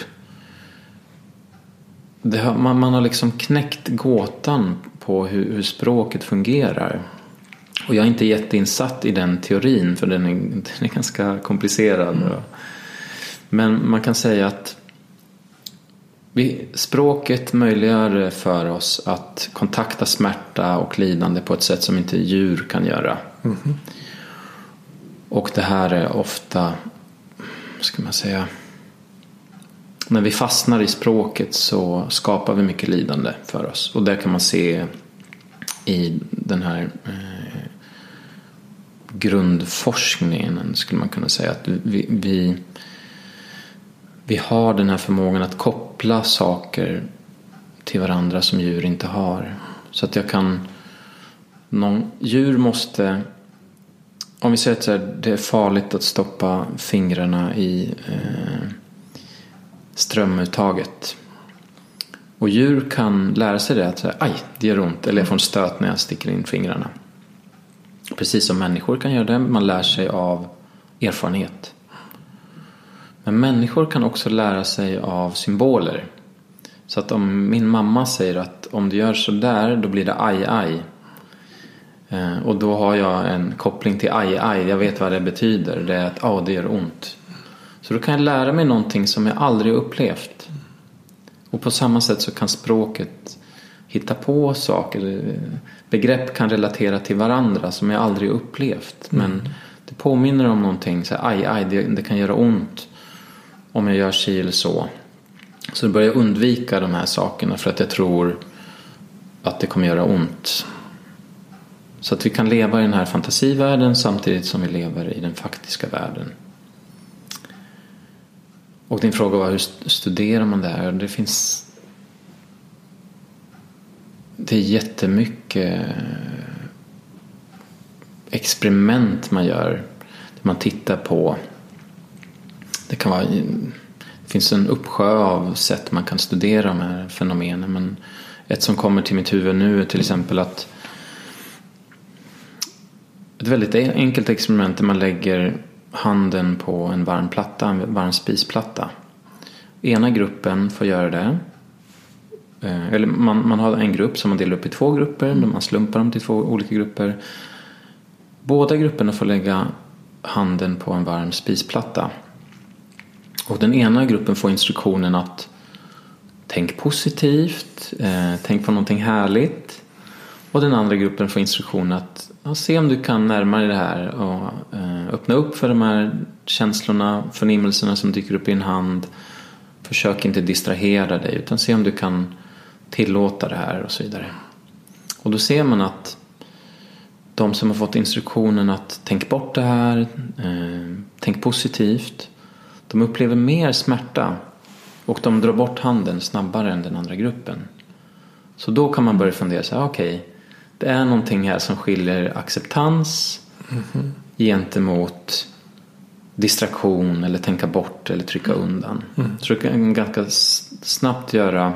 Har, man, man, har liksom knäckt gåtan på hur, hur, språket fungerar. Och jag är inte jätteinsatt i den teorin för den är, den är ganska komplicerad. Mm. Men man kan säga att vi, språket möjliggör för oss att kontakta smärta och lidande på ett sätt som inte djur kan göra. Mm. Och det här är ofta, ska man säga, när vi fastnar i språket så skapar vi mycket lidande för oss. Och det kan man se i den här eh, grundforskningen skulle man kunna säga. att vi, vi vi har den här förmågan att koppla saker till varandra som djur inte har. Så att jag kan... Någon, djur måste... Om vi säger att det är farligt att stoppa fingrarna i eh, strömuttaget. Och djur kan lära sig det att säga, aj, det gör ont eller jag får en stöt när jag sticker in fingrarna. Precis som människor kan göra det, man lär sig av erfarenhet. Men människor kan också lära sig av symboler. Så att om min mamma säger att om du gör så där då blir det aj aj. Eh, och då har jag en koppling till aj aj. Jag vet vad det betyder. Det är att oh, det gör ont. Så då kan jag lära mig någonting som jag aldrig upplevt. Och på samma sätt så kan språket hitta på saker. Begrepp kan relatera till varandra som jag aldrig upplevt. Men mm. det påminner om någonting. Så aj aj, det, det kan göra ont om jag gör si eller så. Så då börjar jag undvika de här sakerna för att jag tror att det kommer göra ont. Så att vi kan leva i den här fantasivärlden samtidigt som vi lever i den faktiska världen. Och din fråga var hur studerar man det här? Det finns det är jättemycket experiment man gör. Man tittar på det kan vara det finns en uppsjö av sätt man kan studera de här fenomenen. Men ett som kommer till mitt huvud nu är till exempel att ett väldigt enkelt experiment där man lägger handen på en varm platta, en varm spisplatta. Ena gruppen får göra det. Eh, eller man, man har en grupp som man delar upp i två grupper. Mm. Man slumpar dem till två olika grupper. Båda grupperna får lägga handen på en varm spisplatta. Och den ena gruppen får instruktionen att tänk positivt, eh, tänk på någonting härligt. Och den andra gruppen får instruktionen att ja, se om du kan närma dig det här och eh, öppna upp för de här känslorna, förnimmelserna som dyker upp i din hand. Försök inte distrahera dig utan se om du kan tillåta det här och så vidare. Och då ser man att de som har fått instruktionen att tänk bort det här, eh, tänk positivt de upplever mer smärta och de drar bort handen snabbare än den andra gruppen. Så då kan man börja fundera så här, okej, okay, det är någonting här som skiljer acceptans mm -hmm. gentemot distraktion eller tänka bort eller trycka undan. Mm. Så det kan ganska snabbt göra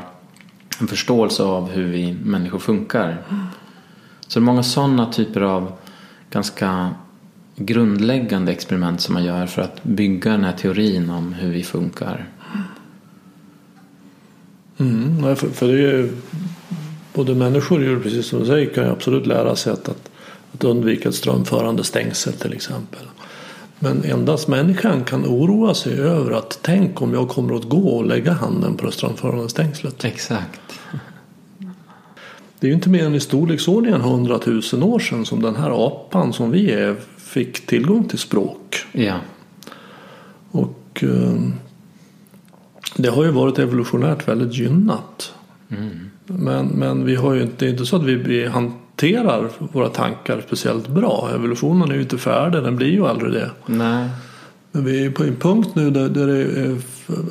en förståelse av hur vi människor funkar. Mm. Så det är många sådana typer av ganska grundläggande experiment som man gör för att bygga den här teorin om hur vi funkar. Mm, för, för det är både människor och djur, precis som du säger, kan ju absolut lära sig att, att, att undvika ett strömförande stängsel till exempel. Men endast människan kan oroa sig över att tänk om jag kommer att gå och lägga handen på det strömförande stängslet. Exakt. Det är ju inte mer än i storleksordningen hundratusen år sedan som den här apan som vi är fick tillgång till språk. Ja. Och eh, det har ju varit evolutionärt väldigt gynnat. Mm. Men, men vi har ju inte, det är inte så att vi, hanterar våra tankar speciellt bra. Evolutionen är ju inte färdig, den blir ju aldrig det. Nej. Men vi är på en punkt nu där, där är,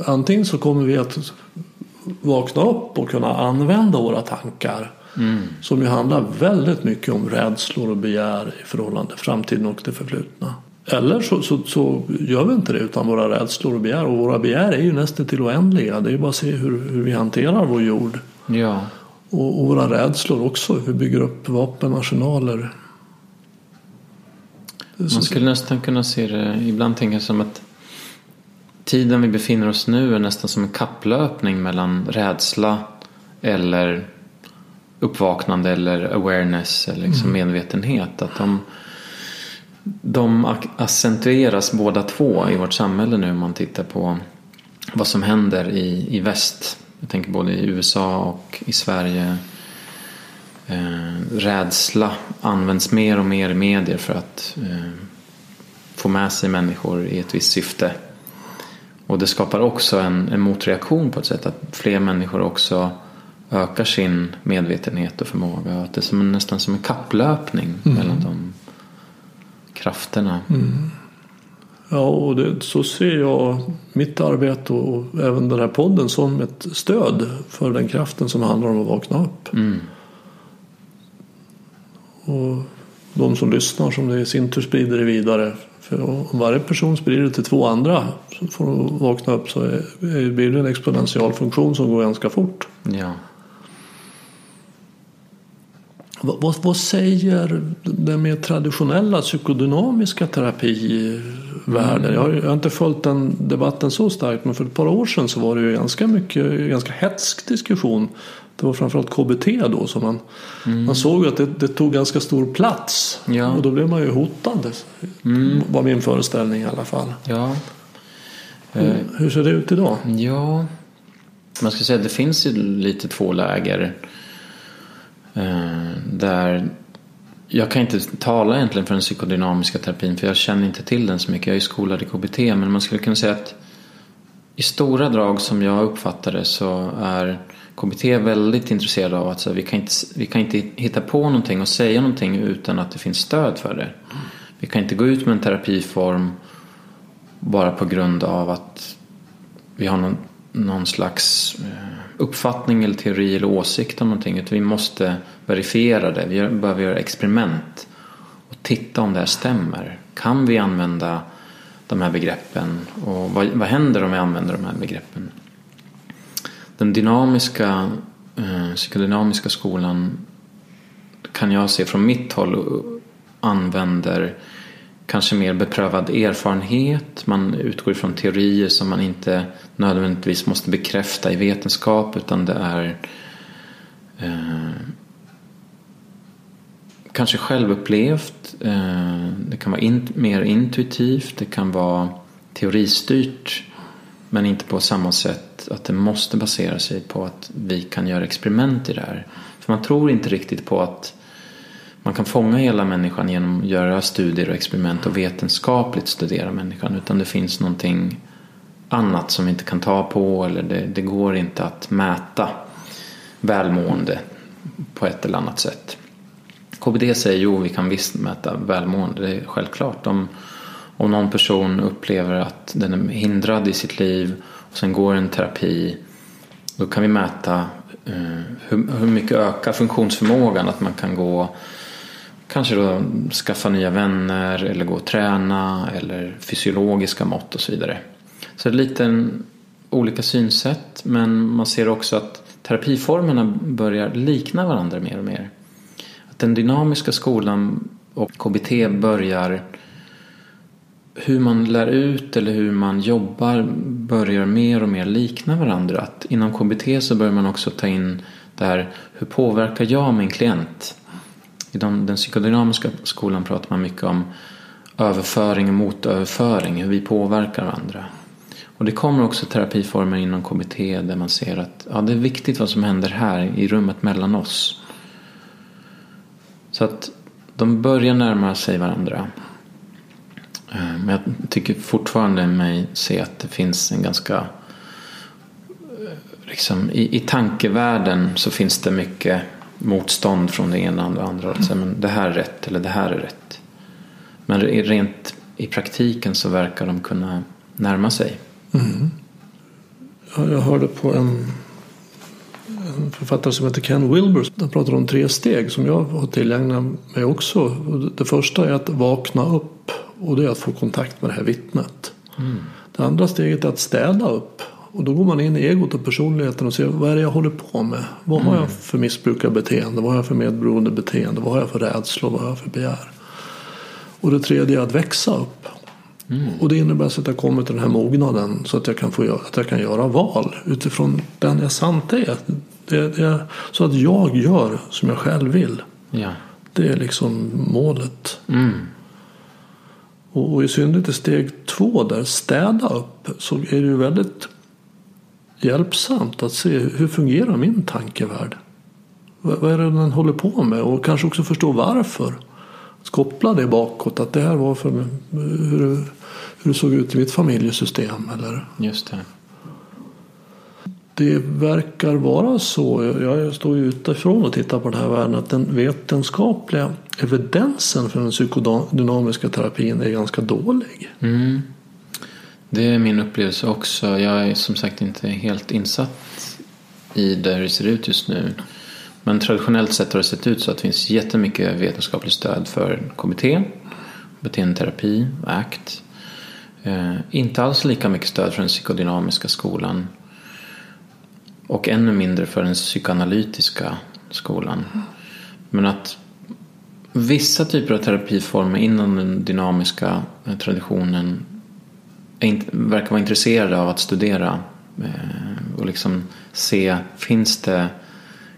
antingen så kommer vi att vakna upp och kunna använda våra tankar. Mm. Som ju handlar väldigt mycket om rädslor och begär i förhållande till framtiden och det förflutna. Eller så, så, så gör vi inte det utan våra rädslor och begär. Och våra begär är ju nästan till oändliga. Det är ju bara att se hur, hur vi hanterar vår jord. Ja. Och, och våra rädslor också. Hur vi bygger upp vapenarsenaler. Man skulle nästan kunna se det, ibland tänka som att tiden vi befinner oss nu är nästan som en kapplöpning mellan rädsla eller uppvaknande eller awareness eller liksom medvetenhet. Att de, de ac- accentueras båda två i vårt samhälle nu om man tittar på vad som händer i, i väst. Jag tänker både i USA och i Sverige. Eh, rädsla används mer och mer i medier för att eh, få med sig människor i ett visst syfte. Och det skapar också en, en motreaktion på ett sätt att fler människor också ökar sin medvetenhet och förmåga. Att det är som nästan som en kapplöpning mellan de krafterna. Ja, och det, så ser jag mitt arbete och även den här podden som ett stöd för den kraften som handlar om att vakna upp. Mm. Och de som lyssnar som det i sin tur sprider det vidare. För om varje person sprider det till två andra så får de vakna upp så är, är, blir det en exponential funktion som går ganska fort. Ja. Vad, vad, säger den mer traditionella psykodynamiska terapivärlden? Jag, har, jag har inte följt den debatten så starkt men för ett par år sedan så var det ju ganska mycket, ganska hetsk diskussion. Det var framförallt KBT då som man, man såg att det, det tog ganska stor plats. Ja. Och då blev man ju hotad. Var min föreställning i alla fall. Ja. Hur, hur ser det ut idag? Ja, man ska säga att det finns ju lite två läger. Eh, där jag kan inte tala egentligen för den psykodynamiska terapin för jag känner inte till den så mycket. Jag är skolad i KBT men man skulle kunna säga att i stora drag som jag uppfattar det så är KBT väldigt intresserad av att så här, vi, kan inte, vi kan inte hitta på någonting och säga någonting utan att det finns stöd för det. Vi kan inte gå ut med en terapiform bara på grund av att vi har någon, någon slags eh, uppfattning eller teori eller åsikt om någonting. Utan vi måste verifiera det. Vi behöver göra experiment och titta om det här stämmer. Kan vi använda de här begreppen och vad, vad händer om vi använder de här begreppen? Den dynamiska, eh, psykodynamiska skolan kan jag se från mitt håll använder kanske mer beprövad erfarenhet. Man utgår ifrån teorier som man inte nödvändigtvis måste bekräfta i vetenskap utan det är eh, kanske självupplevt. Eh, det kan vara in, mer intuitivt. Det kan vara teoristyrt. Men inte på samma sätt att det måste basera sig på att vi kan göra experiment i det här. För man tror inte riktigt på att man kan fånga hela människan genom att göra studier och experiment och vetenskapligt studera människan. Utan det finns någonting annat som vi inte kan ta på eller det, det går inte att mäta välmående på ett eller annat sätt. KBD säger jo, vi kan visst mäta välmående, det är självklart. Om, om någon person upplever att den är hindrad i sitt liv och sen går en terapi då kan vi mäta eh, hur, hur mycket ökar funktionsförmågan att man kan gå kanske då skaffa nya vänner eller gå och träna eller fysiologiska mått och så vidare. Så det är lite olika synsätt men man ser också att terapiformerna börjar likna varandra mer och mer. Att den dynamiska skolan och KBT börjar hur man lär ut eller hur man jobbar börjar mer och mer likna varandra. Att inom KBT så börjar man också ta in det här hur påverkar jag min klient? I de, den psykodynamiska skolan pratar man mycket om överföring och motöverföring, hur vi påverkar varandra. Och det kommer också terapiformer inom KBT där man ser att ja, det är viktigt vad som händer här i rummet mellan oss. Så att de börjar närma sig varandra. Eh, men jag tycker fortfarande mig se att det finns en ganska eh, liksom, i, i tankevärlden så finns det mycket motstånd från det ena och det andra. Alltså, men det här är rätt eller det här är rätt. Men rent i praktiken så verkar de kunna närma sig. Mm. Jag hörde på en, en författare som heter Ken Wilber. Han pratar om tre steg som jag har tillägnat mig också. Det första är att vakna upp och det är att få kontakt med det här vittnet. Mm. Det andra steget är att städa upp. Och då går man in i egot och personligheten och ser vad är det jag håller på med? Vad har jag mm. för missbrukarbeteende? Vad har jag för medberoende beteende? Vad har jag för rädslor? Vad har jag för begär? Och det tredje är att växa upp. Mm. Och det innebär att jag kommer till den här mognaden så att jag kan, få, att jag kan göra val utifrån den jag sant är. Det, det, så att jag gör som jag själv vill. Ja. Det är liksom målet. Mm. Och, och, i synnerhet i steg två där, städa upp, så är det ju väldigt hjälpsamt att se hur fungerar min tankevärld. Vad, är det den håller på med och kanske också förstå varför koppla det bakåt. Att det här var för hur, hur det såg ut i mitt familjesystem. Eller? Just det. Det verkar vara så, jag står ju utifrån och tittar på den här världen, att den vetenskapliga evidensen för den psykodynamiska terapin är ganska dålig. Mm. Det är min upplevelse också. Jag är som sagt inte helt insatt i det hur det ser ut just nu. Men traditionellt sett har det sett ut så att det finns jättemycket vetenskapligt stöd för KBT, beteendeterapi, ACT. Eh, inte alls lika mycket stöd för den psykodynamiska skolan. Och ännu mindre för den psykoanalytiska skolan. Men att vissa typer av terapiformer inom den dynamiska eh, traditionen inte, verkar vara intresserade av att studera eh, och liksom se, finns det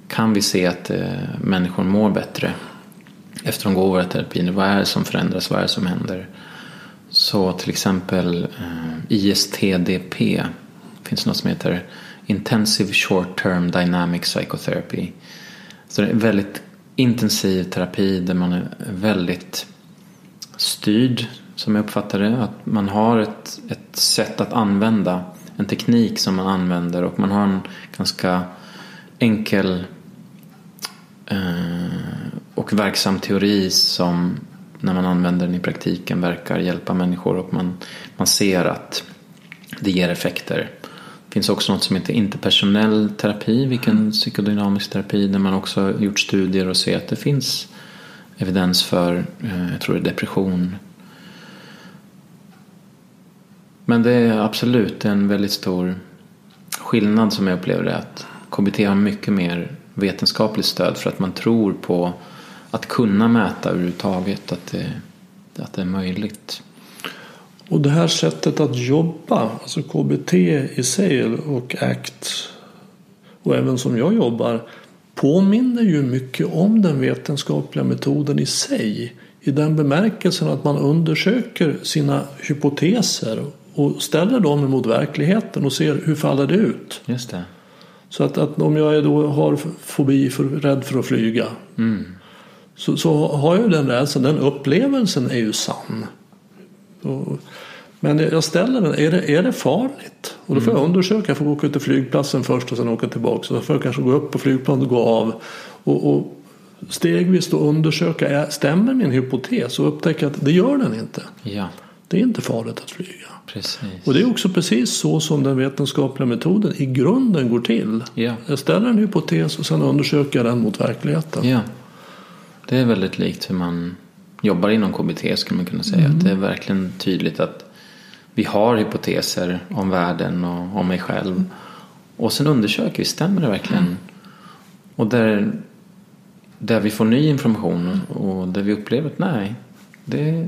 kan vi se att eh, människor mår bättre efter de går våra terapier. Vad är det som förändras? Vad är det som händer? Så till exempel eh, ISTDP finns något som heter Intensive Short Term Dynamic Psychotherapy. Så det är väldigt intensiv terapi där man är väldigt styrd som jag uppfattar det. Att man har ett, ett sätt att använda en teknik som man använder och man har en ganska enkel Eh, och verksam teori som när man använder den i praktiken verkar hjälpa människor och man, man ser att det ger effekter. Det finns också något som heter interpersonell terapi, vilken psykodynamisk terapi, där man också gjort studier och ser att det finns evidens för, eh, jag tror det är depression. Men det är absolut en väldigt stor skillnad som jag upplever det, att KBT har mycket mer vetenskapligt stöd för att man tror på att kunna mäta överhuvudtaget att det, att det är möjligt. Och det här sättet att jobba, alltså KBT i sig och ACT och även som jag jobbar påminner ju mycket om den vetenskapliga metoden i sig. I den bemärkelsen att man undersöker sina hypoteser och ställer dem emot verkligheten och ser hur faller det ut. Just det. Så att, att om jag då har fobi, för, rädd för att flyga. Mm. Så, så har jag den rädslan, den upplevelsen är ju sann. Och, men jag ställer den, är det, är det farligt? Och då får jag mm. undersöka, jag får åka till flygplatsen först och sen åka tillbaka. Så får jag kanske gå upp på flygplanet och gå av. Och, och stegvis då undersöka, stämmer min hypotes? Och upptäcka att det gör den inte. Ja. Det är inte farligt att flyga. Precis. Och det är också precis så som den vetenskapliga metoden i grunden går till. Ja. Jag ställer en hypotes och sen undersöker jag den mot verkligheten. Ja. Det är väldigt likt hur man jobbar inom KBT skulle man kunna säga. Mm. Att det är verkligen tydligt att vi har hypoteser om världen och om mig själv. Och sen undersöker vi, stämmer det verkligen? Mm. Och där, där vi får ny information och där vi upplever att nej, det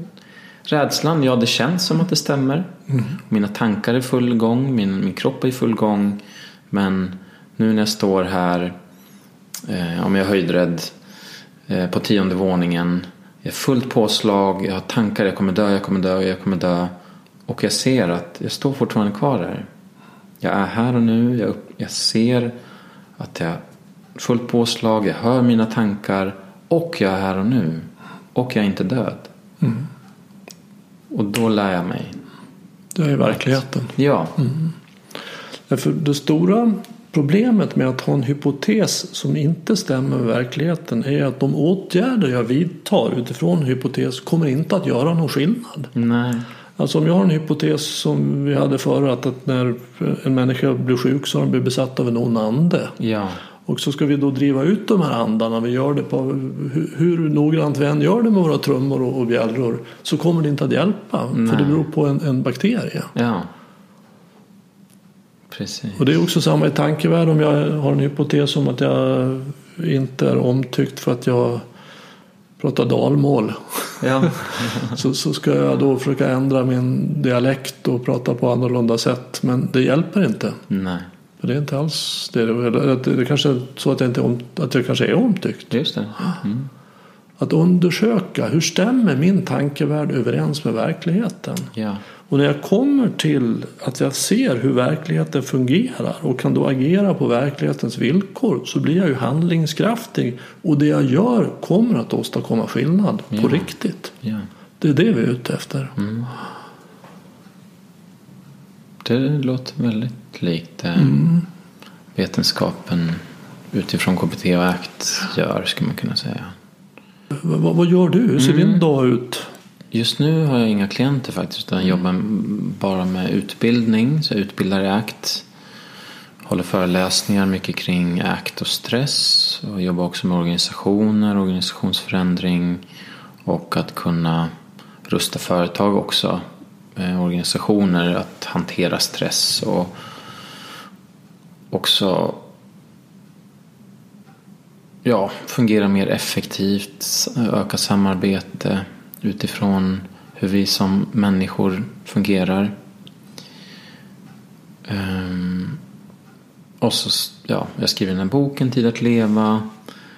Rädslan, ja det känns som att det stämmer. Mm. Mina tankar är full gång, min, min kropp är i full gång. Men nu när jag står här, eh, om jag är höjdrädd, eh, på tionde våningen. Jag är fullt påslag, jag har tankar, jag kommer dö, jag kommer dö, jag kommer dö. Och jag ser att jag står fortfarande kvar där. Jag är här och nu, jag, upp, jag ser att jag har fullt påslag, jag hör mina tankar och jag är här och nu. Och jag är inte död. Mm. Och då lär jag mig. Det är verkligheten. Ja. Mm. För det stora Problemet med att ha en hypotes som inte stämmer med verkligheten är att de åtgärder jag vidtar utifrån hypotes kommer inte att göra någon skillnad. Nej. Alltså om jag har en hypotes som vi hade förra att, att när en människa blir sjuk så har den blivit besatt av en ond ande. Ja. Och så ska vi då driva ut de här andarna. Vi gör det på hur, hur noggrant vi än gör det med våra trummor och, och bjällror så kommer det inte att hjälpa. Nej. För det beror på en, en bakterie. Ja. Precis. Och det är också samma i tankevärld om jag har en hypotes om att jag inte är omtyckt för att jag pratar dalmål. Ja. Så, så ska jag då försöka ändra min dialekt och prata på annorlunda sätt. Men det hjälper inte. Nej. För det är inte alls det. Det är kanske så att jag, inte att jag kanske är omtyckt. Just det. Mm. Att undersöka hur stämmer min tankevärld överens med verkligheten. Ja. Och när jag kommer till att jag ser hur verkligheten fungerar och kan då agera på verklighetens villkor så blir jag ju handlingskraftig och det jag gör kommer att åstadkomma skillnad på Ja. riktigt. ja. Det är det vi är ute efter. Mm. Det låter väldigt likt det Mm. vetenskapen utifrån KBT och ACT gör, skulle man kunna säga. Vad, vad- gör du? Hur ser Mm. din dag ut? Just nu har jag inga klienter faktiskt, utan jobbar bara med utbildning. Så jag utbildar i ACT. Håller föreläsningar mycket kring ACT och stress. Och jobbar också med organisationer, organisationsförändring och att kunna rusta företag också. Eh, organisationer att hantera stress och också ja, fungera mer effektivt, öka samarbete utifrån hur vi som människor fungerar. Ehm, och så, ja, jag skriver den här boken Tid att leva.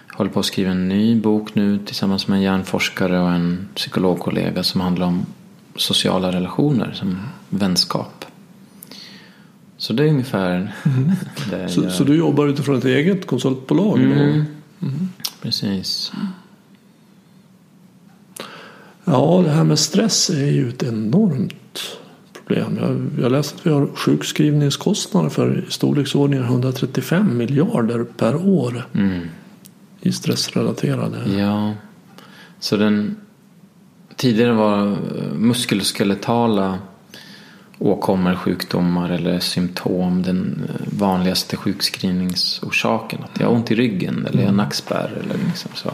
Jag Håller på att skriva en ny bok nu tillsammans med en hjärnforskare och en psykologkollega som handlar om sociala relationer som vänskap. Så det är ungefär det jag Så, gör. så du jobbar utifrån ett eget konsultbolag? då? Mm. Precis. Ja, det här med stress är ju ett enormt problem. Jag, jag läste att vi har sjukskrivningskostnader för i storleksordningen 135 miljarder per år Mm. i stressrelaterade. Ja. Så den tidigare var muskuloskeletala åkommor, sjukdomar eller symptom den eh, vanligaste sjukskrivningsorsaken. Att jag har ont i ryggen eller jag har nackspärr eller liksom så.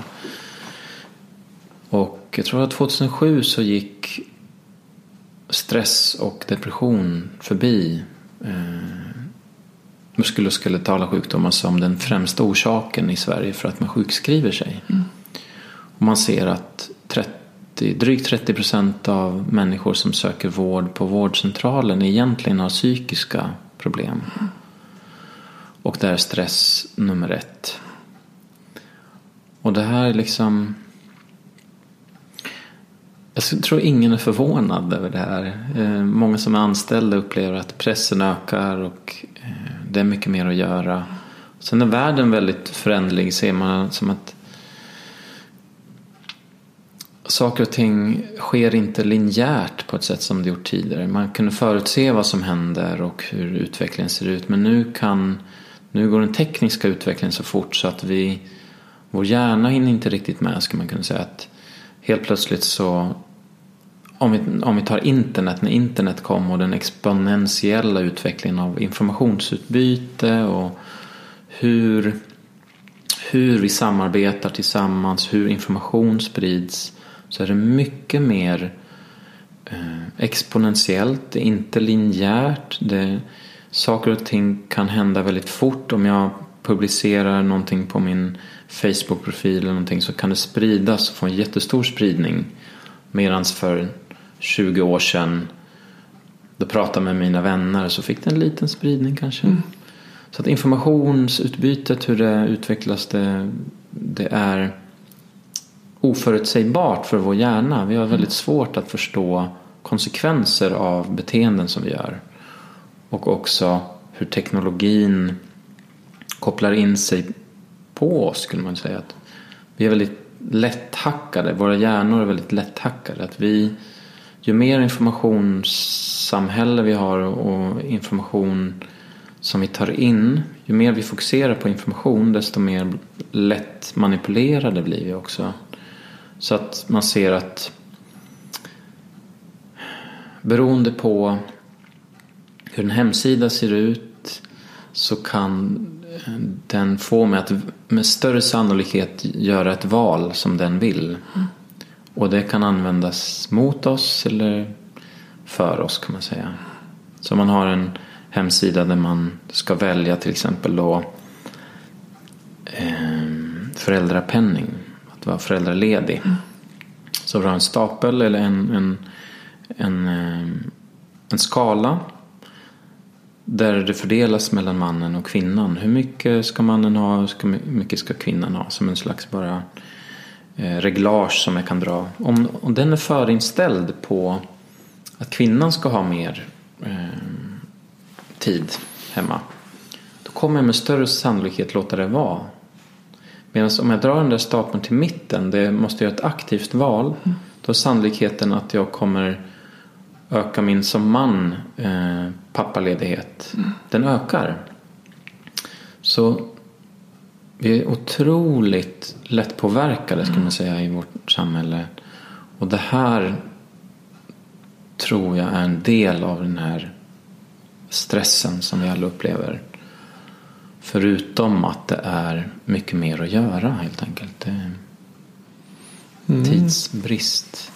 Och jag tror att 2007 så gick stress och depression förbi eh, muskuloskeletala sjukdomar som den främsta orsaken i Sverige för att man sjukskriver sig. Och man ser att 30, drygt 30 procent av människor som söker vård på vårdcentralen egentligen har psykiska problem. Och där är stress nummer ett. Och det här är liksom... Jag tror ingen är förvånad över det här. Eh, många som är anställda upplever att pressen ökar och eh, det är mycket mer att göra. Sen är världen väldigt förändlig ser man som att saker och ting sker inte linjärt på ett sätt som det gjort tidigare. Man kunde förutse vad som händer och hur utvecklingen ser ut men nu kan nu går den tekniska utvecklingen så fort så att vi vår hjärna hinner inte riktigt med skulle man kunna säga att helt plötsligt så om vi, om vi tar internet, när internet kom och den exponentiella utvecklingen av informationsutbyte och hur, hur vi samarbetar tillsammans, hur information sprids så är det mycket mer eh, exponentiellt, det är inte linjärt. Det, saker och ting kan hända väldigt fort. Om jag publicerar någonting på min Facebook-profil eller någonting så kan det spridas och få en jättestor spridning. Medan för 20 år sedan då pratade jag med mina vänner så fick det en liten spridning kanske. Så att informationsutbytet, hur det utvecklas, det, det är oförutsägbart för vår hjärna. Vi har väldigt svårt att förstå konsekvenser av beteenden som vi gör. Och också hur teknologin kopplar in sig på oss skulle man säga. Att vi är väldigt lätthackade, våra hjärnor är väldigt lätthackade. Att vi, ju mer informationssamhälle vi har och information som vi tar in, ju mer vi fokuserar på information desto mer lätt manipulerade blir vi också. Så att man ser att beroende på hur en hemsida ser ut så kan den få mig att med större sannolikhet göra ett val som den vill. Mm. Och det kan användas mot oss eller för oss kan man säga. Så man har en hemsida där man ska välja till exempel då eh, föräldrapenning, att vara föräldraledig. Mm. Så du har en stapel eller en, en, en, eh, en skala där det fördelas mellan mannen och kvinnan. Hur mycket ska mannen ha och hur mycket ska kvinnan ha? Som en slags bara eh, reglage som jag kan dra. Om, om den är förinställd på att kvinnan ska ha mer eh, tid hemma. Då kommer jag med större sannolikhet låta det vara. Medan om jag drar den där stapeln till mitten, det måste göra ett aktivt val. Mm. Då är sannolikheten att jag kommer öka min som man eh, pappaledighet. Mm. Den ökar. Så vi är otroligt lättpåverkade ska man säga i vårt samhälle. Och det här tror jag är en del av den här stressen som vi alla upplever. Förutom att det är mycket mer att göra helt enkelt. Mm. Tidsbrist.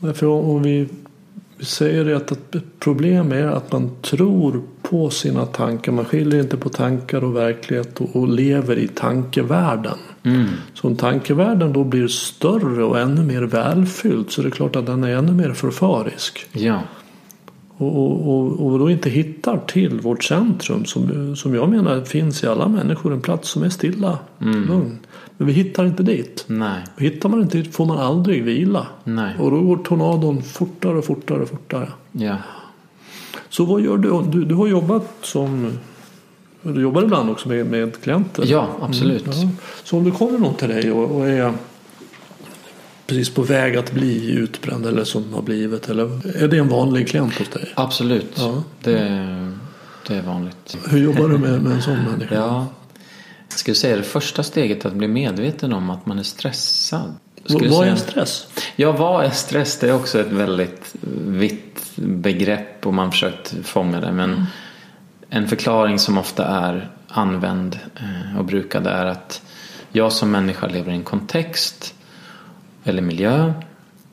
För om vi säger det att ett problem är att man tror på sina tankar. Man skiljer inte på tankar och verklighet och, och lever i tankevärlden. Mm. Så om tankevärlden då blir större och ännu mer välfylld så är det klart att den är ännu mer förfarisk. Ja. Och, och, och då inte hittar till vårt centrum som, som jag menar finns i alla människor. En plats som är stilla, mm. lugn. Men vi hittar inte dit. Nej. Hittar man inte dit får man aldrig vila. Nej. Och då går tornadon fortare och fortare och fortare. Ja. Så vad gör du? Du, du har jobbat som du jobbar ibland också med, med klienter? Ja, absolut. Mm, ja. Så om det kommer någon till dig och, och, är precis på väg att bli utbränd eller som har blivit eller är det en vanlig klient hos dig? Absolut, ja. det, det är vanligt. Hur jobbar du med, med en sån människa? Ja, jag skulle säga det första steget att bli medveten om att man är stressad. Vad är säga... stress? Ja, vad är stress? Det är också ett väldigt vitt begrepp och man försökt fånga det. Men mm. en förklaring som ofta är använd eh, och brukad är att jag som människa lever i en kontext eller miljö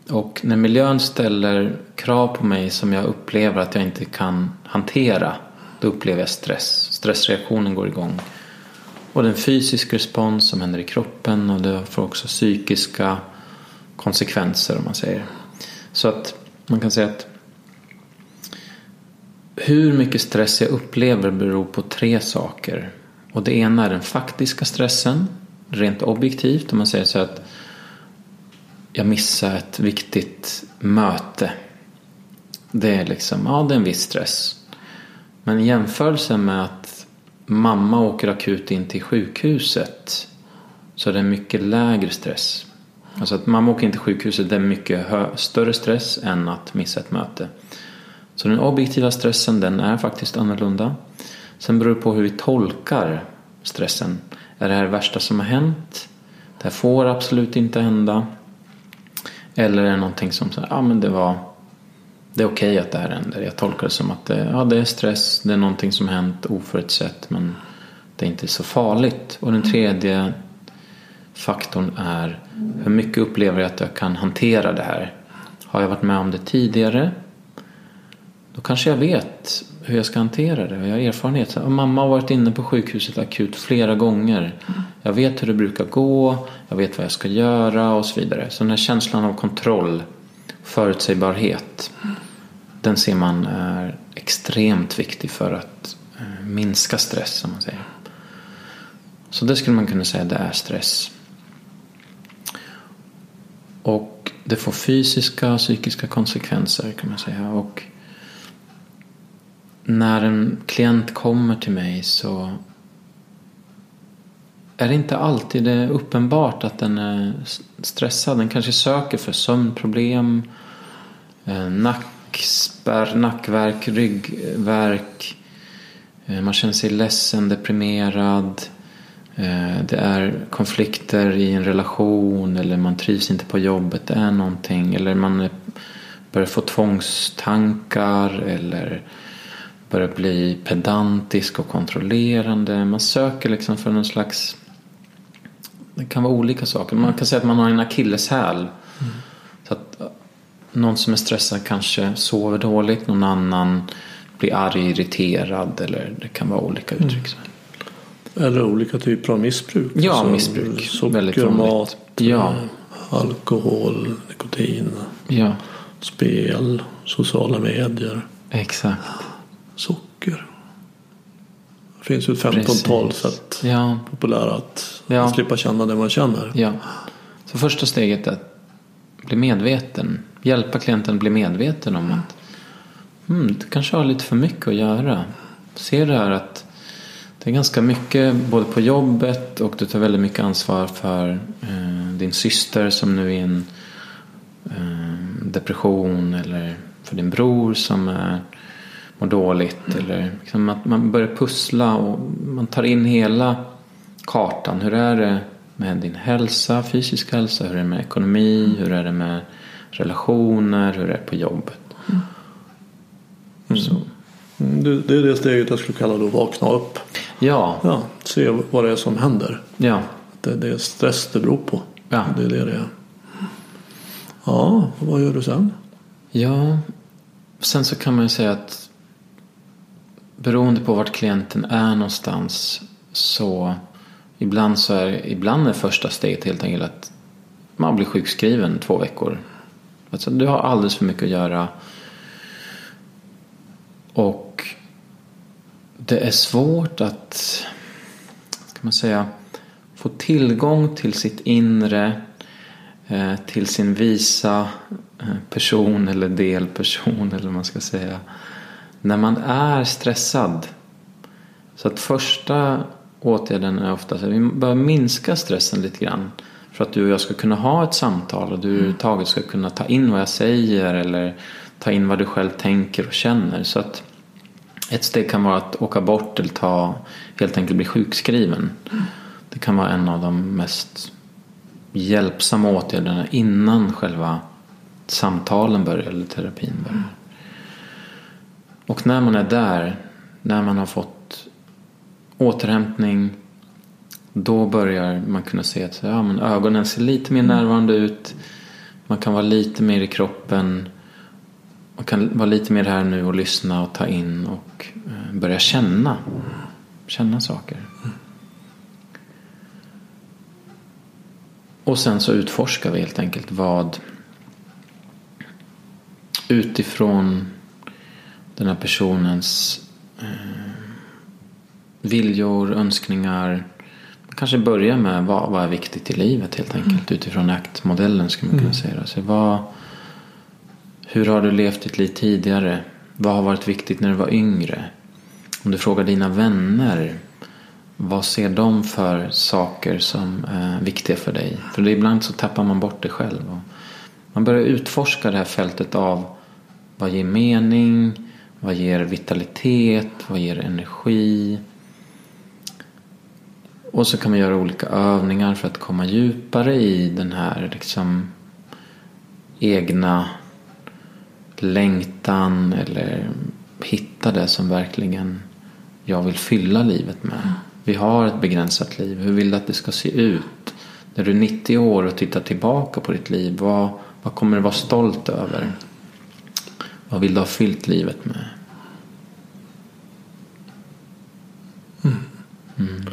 och när miljön ställer krav på mig som jag upplever att jag inte kan hantera då upplever jag stress. Stressreaktionen går igång. Och den fysisk respons som händer i kroppen och det får också psykiska konsekvenser om man säger. Så att man kan säga att hur mycket stress jag upplever beror på tre saker. Och det ena är den faktiska stressen, rent objektivt. Om man säger så att jag missar ett viktigt möte. Det är liksom, ja det är en viss stress. Men i jämförelse med att mamma åker akut in till sjukhuset så är det mycket lägre stress. Alltså att mamma åker in till sjukhuset det är mycket större stress än att missa ett möte. Så den objektiva stressen den är faktiskt annorlunda. Sen beror det på hur vi tolkar stressen. Är det här det värsta som har hänt? Det här får absolut inte hända. Eller är det någonting som säger, ja men det var det är okej okay att det här händer. Jag tolkar det som att det, ja, det är stress, det är någonting som hänt oförutsett men det är inte så farligt. Och den tredje faktorn är hur mycket upplever jag att jag kan hantera det här. Har jag varit med om det tidigare då kanske jag vet hur jag ska hantera det. Jag har erfarenhet. Mamma har varit inne på sjukhuset akut flera gånger. Jag vet hur det brukar gå, jag vet vad jag ska göra och så vidare. Så den här känslan av kontroll, förutsägbarhet den ser man är extremt viktig för att eh, minska stress som man säger. Så det skulle man kunna säga det är stress. Och det får fysiska och psykiska konsekvenser kan man säga. Och när en klient kommer till mig så är det inte alltid det uppenbart att den är stressad. Den kanske söker för sömnproblem, eh, nackspärr, nackverk, ryggverk, eh, man känner sig ledsen, deprimerad. Eh, det är konflikter i en relation eller man trivs inte på jobbet. Det är någonting. Eller man börjar få tvångstankar eller börjar bli pedantisk och kontrollerande. Man söker liksom för någon slags... Det kan vara olika saker. Man kan säga att man har en akilleshäl. Mm. Så att någon som är stressad kanske sover dåligt. Någon annan blir arg, irriterad. Eller det kan vara olika uttryck. Mm. Eller olika typer av missbruk. Ja, alltså, missbruk. Socker, mat, ja. alkohol, nikotin, ja. spel, sociala medier. Exakt socker. Det finns ju ett femtontal sätt ja. populära att ja. slippa känna det man känner. Ja. Så första steget är att bli medveten. Hjälpa klienten att bli medveten om att hmm, du kanske har lite för mycket att göra. Se det här att det är ganska mycket både på jobbet och du tar väldigt mycket ansvar för eh, din syster som nu är i en eh, depression eller för din bror som är mår dåligt. Mm. Eller liksom att man börjar pussla och man tar in hela kartan. Hur är det med din hälsa, fysisk hälsa? Hur är det med ekonomi? Mm. Hur är det med relationer? Hur är det på jobbet? Mm. Så. Mm, det är det steget jag skulle kalla då vakna upp. Ja. ja. Se vad det är som händer. Ja. Det, det är stress det beror på. Ja. Det är det det är. Ja, vad gör du sen? Ja, sen så kan man ju säga att beroende på vart klienten är någonstans så ibland så är, ibland är första steget helt enkelt att man blir sjukskriven två veckor. Alltså, du har alldeles för mycket att göra. Och det är svårt att, ska man säga, få tillgång till sitt inre, eh, till sin visa eh, person eller delperson eller vad man ska säga när man är stressad. Så att första åtgärden är ofta att vi bör minska stressen lite grann. För att du och jag ska kunna ha ett samtal och du mm. överhuvudtaget ska kunna ta in vad jag säger eller ta in vad du själv tänker och känner. Så att ett steg kan vara att åka bort eller ta, helt enkelt bli sjukskriven. Mm. Det kan vara en av de mest hjälpsamma åtgärderna innan själva samtalen börjar eller terapin börjar. Och när man är där, när man har fått återhämtning då börjar man kunna se att ja, men ögonen ser lite mer närvarande ut. Man kan vara lite mer i kroppen. Man kan vara lite mer här nu och lyssna och ta in och eh, börja känna. Känna saker. Och sen så utforskar vi helt enkelt vad utifrån den här personens eh, viljor, önskningar. Kanske börja med vad, vad är viktigt i livet helt enkelt mm. utifrån aktmodellen skulle man kunna mm. säga. Så vad, hur har du levt ditt liv tidigare? Vad har varit viktigt när du var yngre? Om du frågar dina vänner vad ser de för saker som är viktiga för dig? För ibland så tappar man bort det själv. man börjar utforska det här fältet av vad ger mening? Vad ger vitalitet? Vad ger energi? Och så kan man göra olika övningar för att komma djupare i den här liksom egna längtan eller hitta det som verkligen jag vill fylla livet med. Vi har ett begränsat liv. Hur vill du att det ska se ut? När du är 90 år och tittar tillbaka på ditt liv, vad, vad kommer du vara stolt över? Vad vill du ha fyllt livet med? Mm. Mm.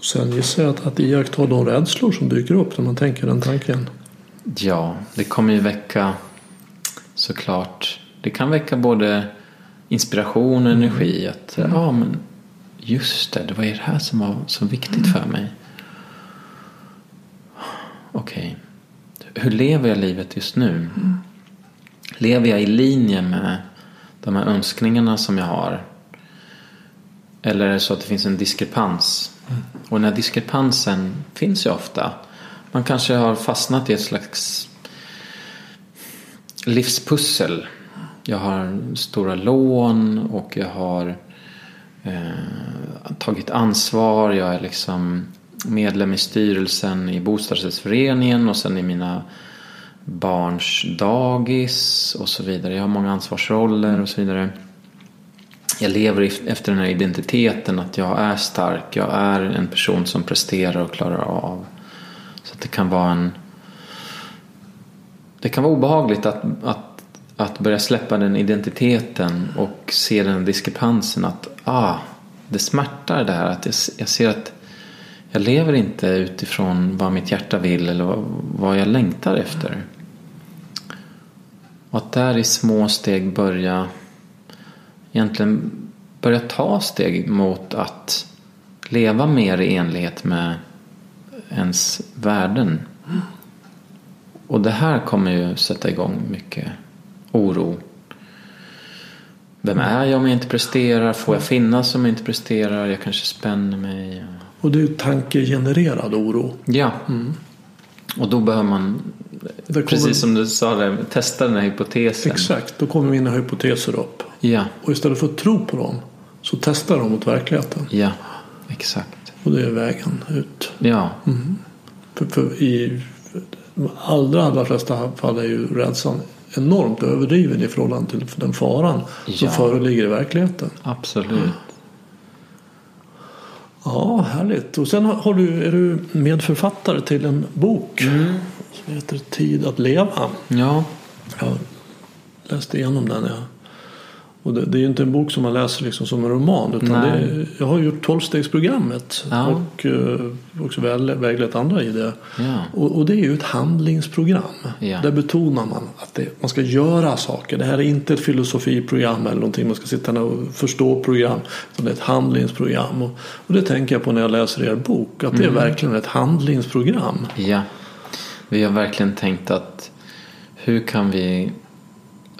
Sen gissar jag att, att iaktta de rädslor som dyker upp när man tänker den tanken. Ja, det kommer ju väcka såklart. Det kan väcka både inspiration och mm. energi. Att mm. ja, men just det, det var ju det här som var så viktigt för mig. Okej, okay. hur lever jag livet just nu? Mm. Lever jag i linje med de här önskningarna som jag har? Eller är det så att det finns en diskrepans? Mm. Och den här diskrepansen finns ju ofta. Man kanske har fastnat i ett slags livspussel. Jag har stora lån och jag har eh, tagit ansvar. Jag är liksom medlem i styrelsen i bostadsrättsföreningen och sen i mina barns dagis och så vidare. Jag har många ansvarsroller och så vidare. Jag lever efter den här identiteten att jag är stark. Jag är en person som presterar och klarar av. Så att det kan vara en... Det kan vara obehagligt att, att, att börja släppa den identiteten och se den diskrepansen att ah, det smärtar det här. Att jag, jag ser att jag lever inte utifrån vad mitt hjärta vill eller vad, vad jag längtar efter. Och att där i små steg börja egentligen börja ta steg mot att leva mer i enlighet med ens värden. Och det här kommer ju sätta igång mycket oro. Vem är jag om jag inte presterar? Får jag finnas om jag inte presterar? Jag kanske spänner mig. Och det är tankegenererad oro. Ja. Mm. Och då behöver man, kommer... precis som du sa, där, testa den här hypotesen. Exakt, då kommer mina hypoteser upp. Ja. Och istället för att tro på dem så testar de mot verkligheten. Ja, exakt. Och det är vägen ut. Ja. Mm. För, för I de allra, allra flesta fall är ju rädslan enormt överdriven i förhållande till den faran ja. som föreligger i verkligheten. Absolut. Ja, härligt. Och sen har du, är du medförfattare till en bok mm. Som heter Tid att leva. Ja. Jag läste igenom den. Jag och det, det, är ju inte en bok som man läser liksom som en roman. Utan det, jag har gjort tolvstegsprogrammet ja. och uh, också väglett andra i det. Ja. Och, och, det är ju ett handlingsprogram. Ja. Där betonar man att det, man ska göra saker. Det här är inte ett filosofiprogram eller någonting man ska sitta och förstå program. Utan det är ett handlingsprogram. Och, och det tänker jag på när jag läser er bok. Att det är mm. verkligen ett handlingsprogram. Vi har verkligen tänkt att hur kan vi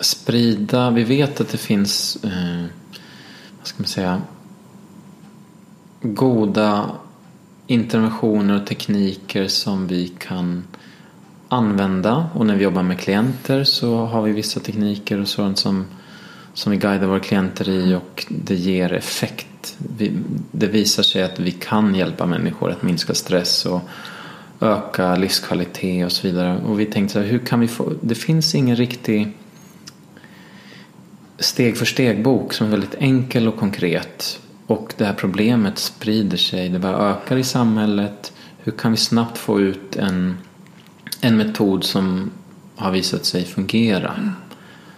sprida, vi vet att det finns, eh, vad ska man säga, goda interventioner och tekniker som vi kan använda och när vi jobbar med klienter så har vi vissa tekniker och sånt som, som vi guidar våra klienter i och det ger effekt. Vi, det visar sig att vi kan hjälpa människor att minska stress och öka livskvalitet och så vidare. Och vi tänkte så här, hur kan vi få, det finns ingen riktig steg för steg bok som är väldigt enkel och konkret. Och det här problemet sprider sig, det bara ökar i samhället. Hur kan vi snabbt få ut en, en metod som har visat sig fungera?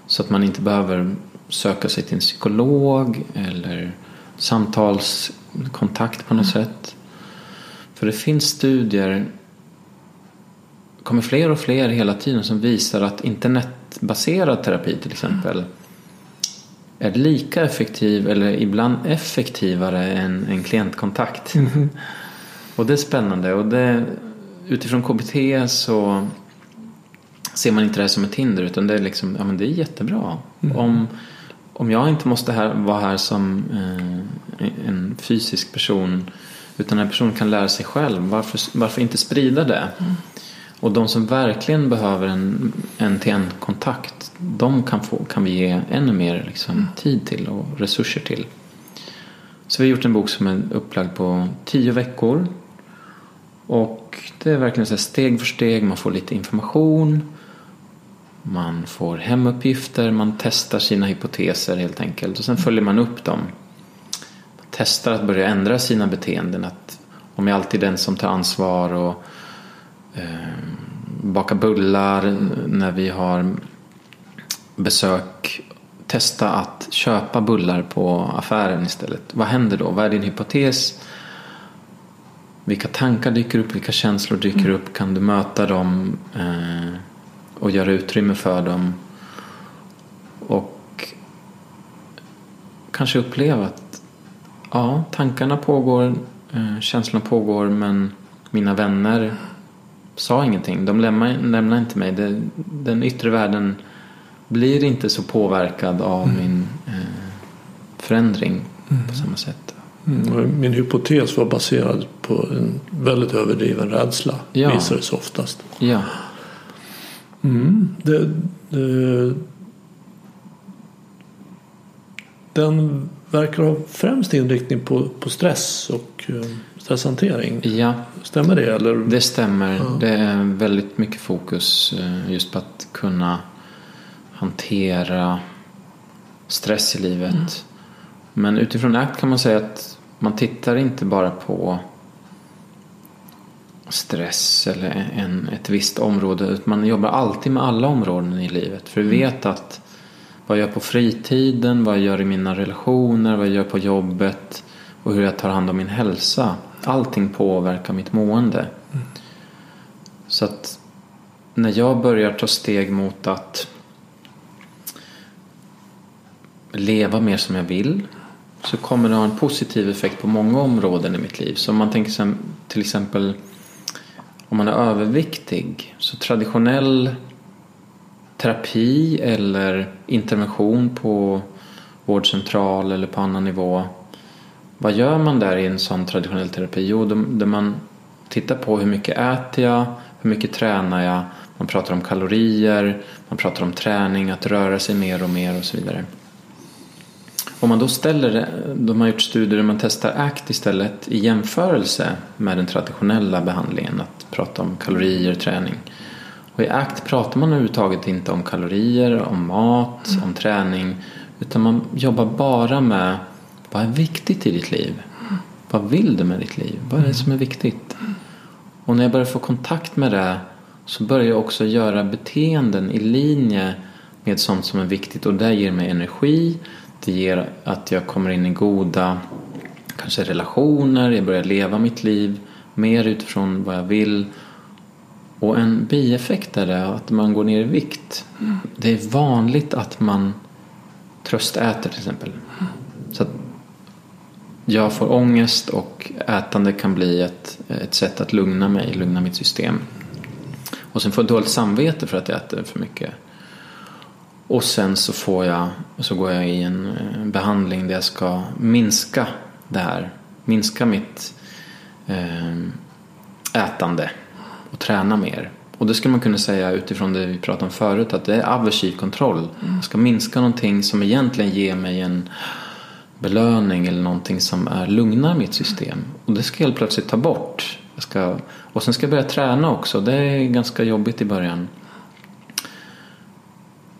Så att man inte behöver söka sig till en psykolog eller samtalskontakt på något mm. sätt. För det finns studier, kommer fler och fler hela tiden som visar att internetbaserad terapi till exempel mm är lika effektiv eller ibland effektivare än en klientkontakt. Mm. Och det är spännande och det, utifrån KBT så ser man inte det här som ett hinder utan det är liksom, ja men det är jättebra. Mm. Om, om jag inte måste här, vara här som eh, en fysisk person utan en person kan lära sig själv, varför, varför inte sprida det? Mm. Och de som verkligen behöver en, en till en kontakt de kan, få, kan vi ge ännu mer liksom, mm. tid till och resurser till. Så vi har gjort en bok som är upplagd på tio veckor. Och det är verkligen så steg för steg, man får lite information. Man får hemuppgifter, man testar sina hypoteser helt enkelt och sen följer man upp dem. Man testar att börja ändra sina beteenden. Att om jag alltid är den som tar ansvar och eh, bakar bullar när vi har besök testa att köpa bullar på affären istället. Vad händer då? Vad är din hypotes? Vilka tankar dyker upp? Vilka känslor dyker mm. upp? Kan du möta dem eh, och göra utrymme för dem? Och kanske uppleva att ja, tankarna pågår, eh, känslorna pågår men mina vänner sa ingenting. De lämnade, lämnade inte mig. Det, den yttre världen blir inte så påverkad av mm. min eh, förändring mm. på samma sätt. Mm. Min hypotes var baserad på en väldigt överdriven rädsla. Ja. Visar det sig oftast. Ja. Mm. Det, det, den verkar ha främst inriktning på, på stress och eh, stresshantering. Ja, Stämmer det? Eller? det stämmer. Ja. Det är väldigt mycket fokus eh, just på att kunna hantera stress i livet. Men utifrån ACT kan man säga att man tittar inte bara på stress eller en, ett visst område. Man jobbar alltid med alla områden i livet. För vi vet att vad jag gör på fritiden, vad jag gör i mina relationer, vad jag gör på jobbet och hur jag tar hand om min hälsa. Allting påverkar mitt mående. Så att när jag börjar ta steg mot att leva mer som jag vill så kommer det ha en positiv effekt på många områden i mitt liv. Så om man tänker sig till exempel om man är överviktig så traditionell terapi eller intervention på vårdcentral eller på annan nivå. Vad gör man där i en sån traditionell terapi? Jo, där man tittar på hur mycket äter jag, hur mycket tränar jag, man pratar om kalorier, man pratar om träning, att röra sig mer och mer och så vidare. Om man då ställer de har gjort studier där man testar ACT istället i jämförelse med den traditionella behandlingen, att prata om kalorier, träning. Och i ACT pratar man överhuvudtaget inte om kalorier, om mat, om träning, utan man jobbar bara med vad är viktigt i ditt liv? Vad vill du med ditt liv? Vad är det som är viktigt? Och när jag börjar få kontakt med det så börjar jag också göra beteenden i linje med sånt som är viktigt och det ger mig energi. Det ger att jag kommer in i goda kanske relationer, jag börjar leva mitt liv mer utifrån vad jag vill. Och en bieffekt är det att man går ner i vikt. Det är vanligt att man tröstäter till exempel. Så jag får ångest och ätande kan bli ett, ett sätt att lugna mig, lugna mitt system. Och sen får jag dåligt samvete för att jag äter för mycket. Och sen så får jag, så går jag i en eh, behandling där jag ska minska det här. Minska mitt eh, ätande och träna mer. Och det skulle man kunna säga utifrån det vi pratade om förut att det är aversiv kontroll. Jag ska minska någonting som egentligen ger mig en belöning eller någonting som är lugnar mitt system. Och det ska jag helt plötsligt ta bort. Jag ska, och sen ska jag börja träna också. Det är ganska jobbigt i början.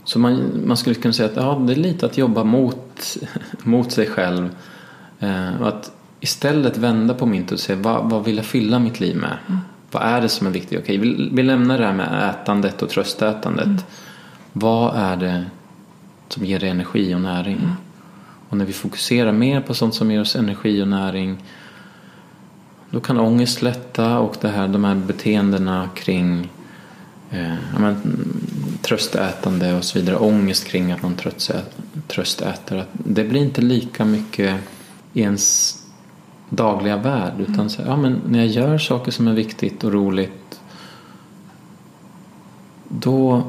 Så man, man skulle kunna säga att ja, det är lite att jobba mot, mot sig själv. Eh, och att istället vända på myntet och se vad, vad vill jag fylla mitt liv med? Vad är det som är viktigt? Okej, vi, vi lämnar det här med ätandet och tröstätandet. Vad är det som ger dig energi och näring? Och när vi fokuserar mer på sånt som ger oss energi och näring då kan ångest lätta och det här, de här beteendena kring eh, men, tröstätande och så vidare, ångest kring att man tröstät, tröstäter, att det blir inte lika mycket i ens dagliga värld utan så, ja, men när jag gör saker som är viktigt och roligt då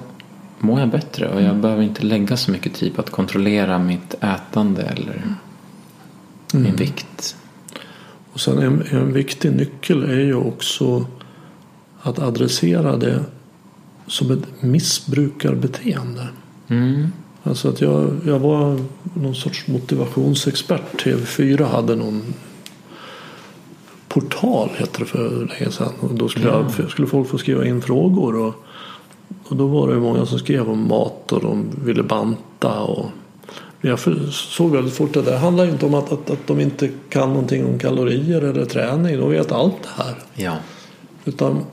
mår jag bättre och jag behöver inte lägga så mycket tid på att kontrollera mitt ätande eller min vikt. Och sen en, en viktig nyckel är ju också att adressera det som ett missbrukarbeteende. Mm. Alltså att jag, jag var någon sorts motivationsexpert. TV4 hade någon portal heter det för länge sedan. Och då skulle, Ja. jag, skulle folk få skriva in frågor. Och, och då var det många som skrev om mat och de ville banta. Och jag såg väldigt fort att det handlar inte om att, att, att de inte kan någonting om kalorier eller träning. De vet allt det här. Ja. Utan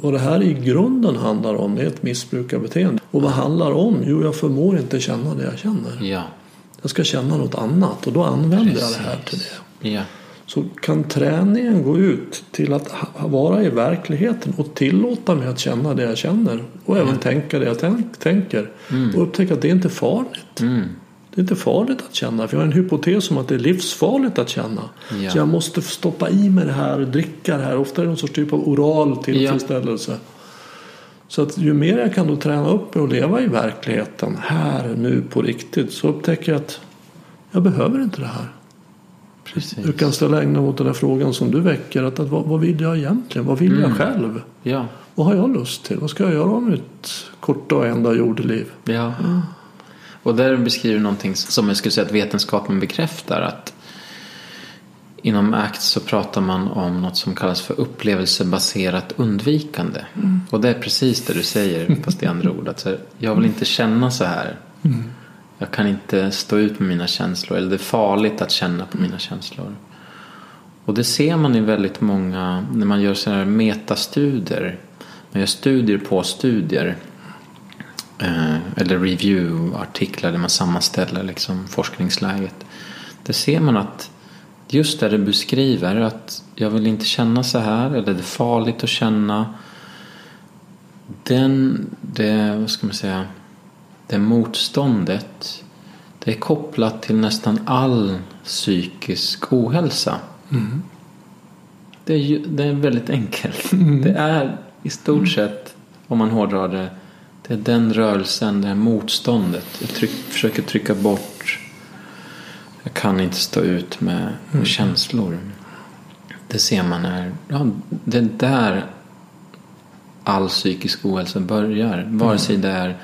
vad, det här i grunden handlar om är ett missbrukarbeteende. Och vad handlar om? Jo, jag förmår inte känna det jag känner. Ja. Jag ska känna något annat och då använder jag det här till det. Ja. Så kan träningen gå ut till att vara i verkligheten och tillåta mig att känna det jag känner och även tänka det jag tänk, tänker och upptäcka att det är inte farligt. Mm. Det är inte farligt att känna för jag har en hypotes om att det är livsfarligt att känna. Ja. Så jag måste stoppa i mig det här och dricka det här. Ofta är det någon sorts typ av oral tillfredsställelse. Så att ju mer jag kan då träna upp mig och leva i verkligheten här nu på riktigt så upptäcker jag att jag behöver inte det här. Precis. Du kan ställa ägna mot den här frågan som du väcker. Att, att, vad, vad vill jag egentligen? Vad vill Mm. jag själv? Ja. Vad har jag lust till? Vad ska jag göra av mitt korta och enda jordeliv? Ja. Och där beskriver du någonting som jag skulle säga att vetenskapen bekräftar. Att inom ACT så pratar man om något som kallas för upplevelsebaserat undvikande. Mm. Och det är precis det du säger fast i andra ord. Att så här, jag vill inte känna så här. Mm. Jag kan inte stå ut med mina känslor. Eller det är farligt att känna på mina känslor. Och det ser man i väldigt många, när man gör sådana här metastudier. Man gör studier på studier. Eh, eller review-artiklar där man sammanställer liksom forskningsläget. Där ser man att just det du beskriver att jag vill inte känna så här eller det är farligt att känna. Den, det, vad ska man säga, det motståndet det är kopplat till nästan all psykisk ohälsa. Mm. Det, är, det är väldigt enkelt. Mm. Det är i stort mm. sett, om man hårdrar det, det är den rörelsen, det här motståndet. Jag tryck, försöker trycka bort. Jag kan inte stå ut med, mm. känslor. Det ser man här. Ja, det är där all psykisk ohälsa börjar. Vare sig det är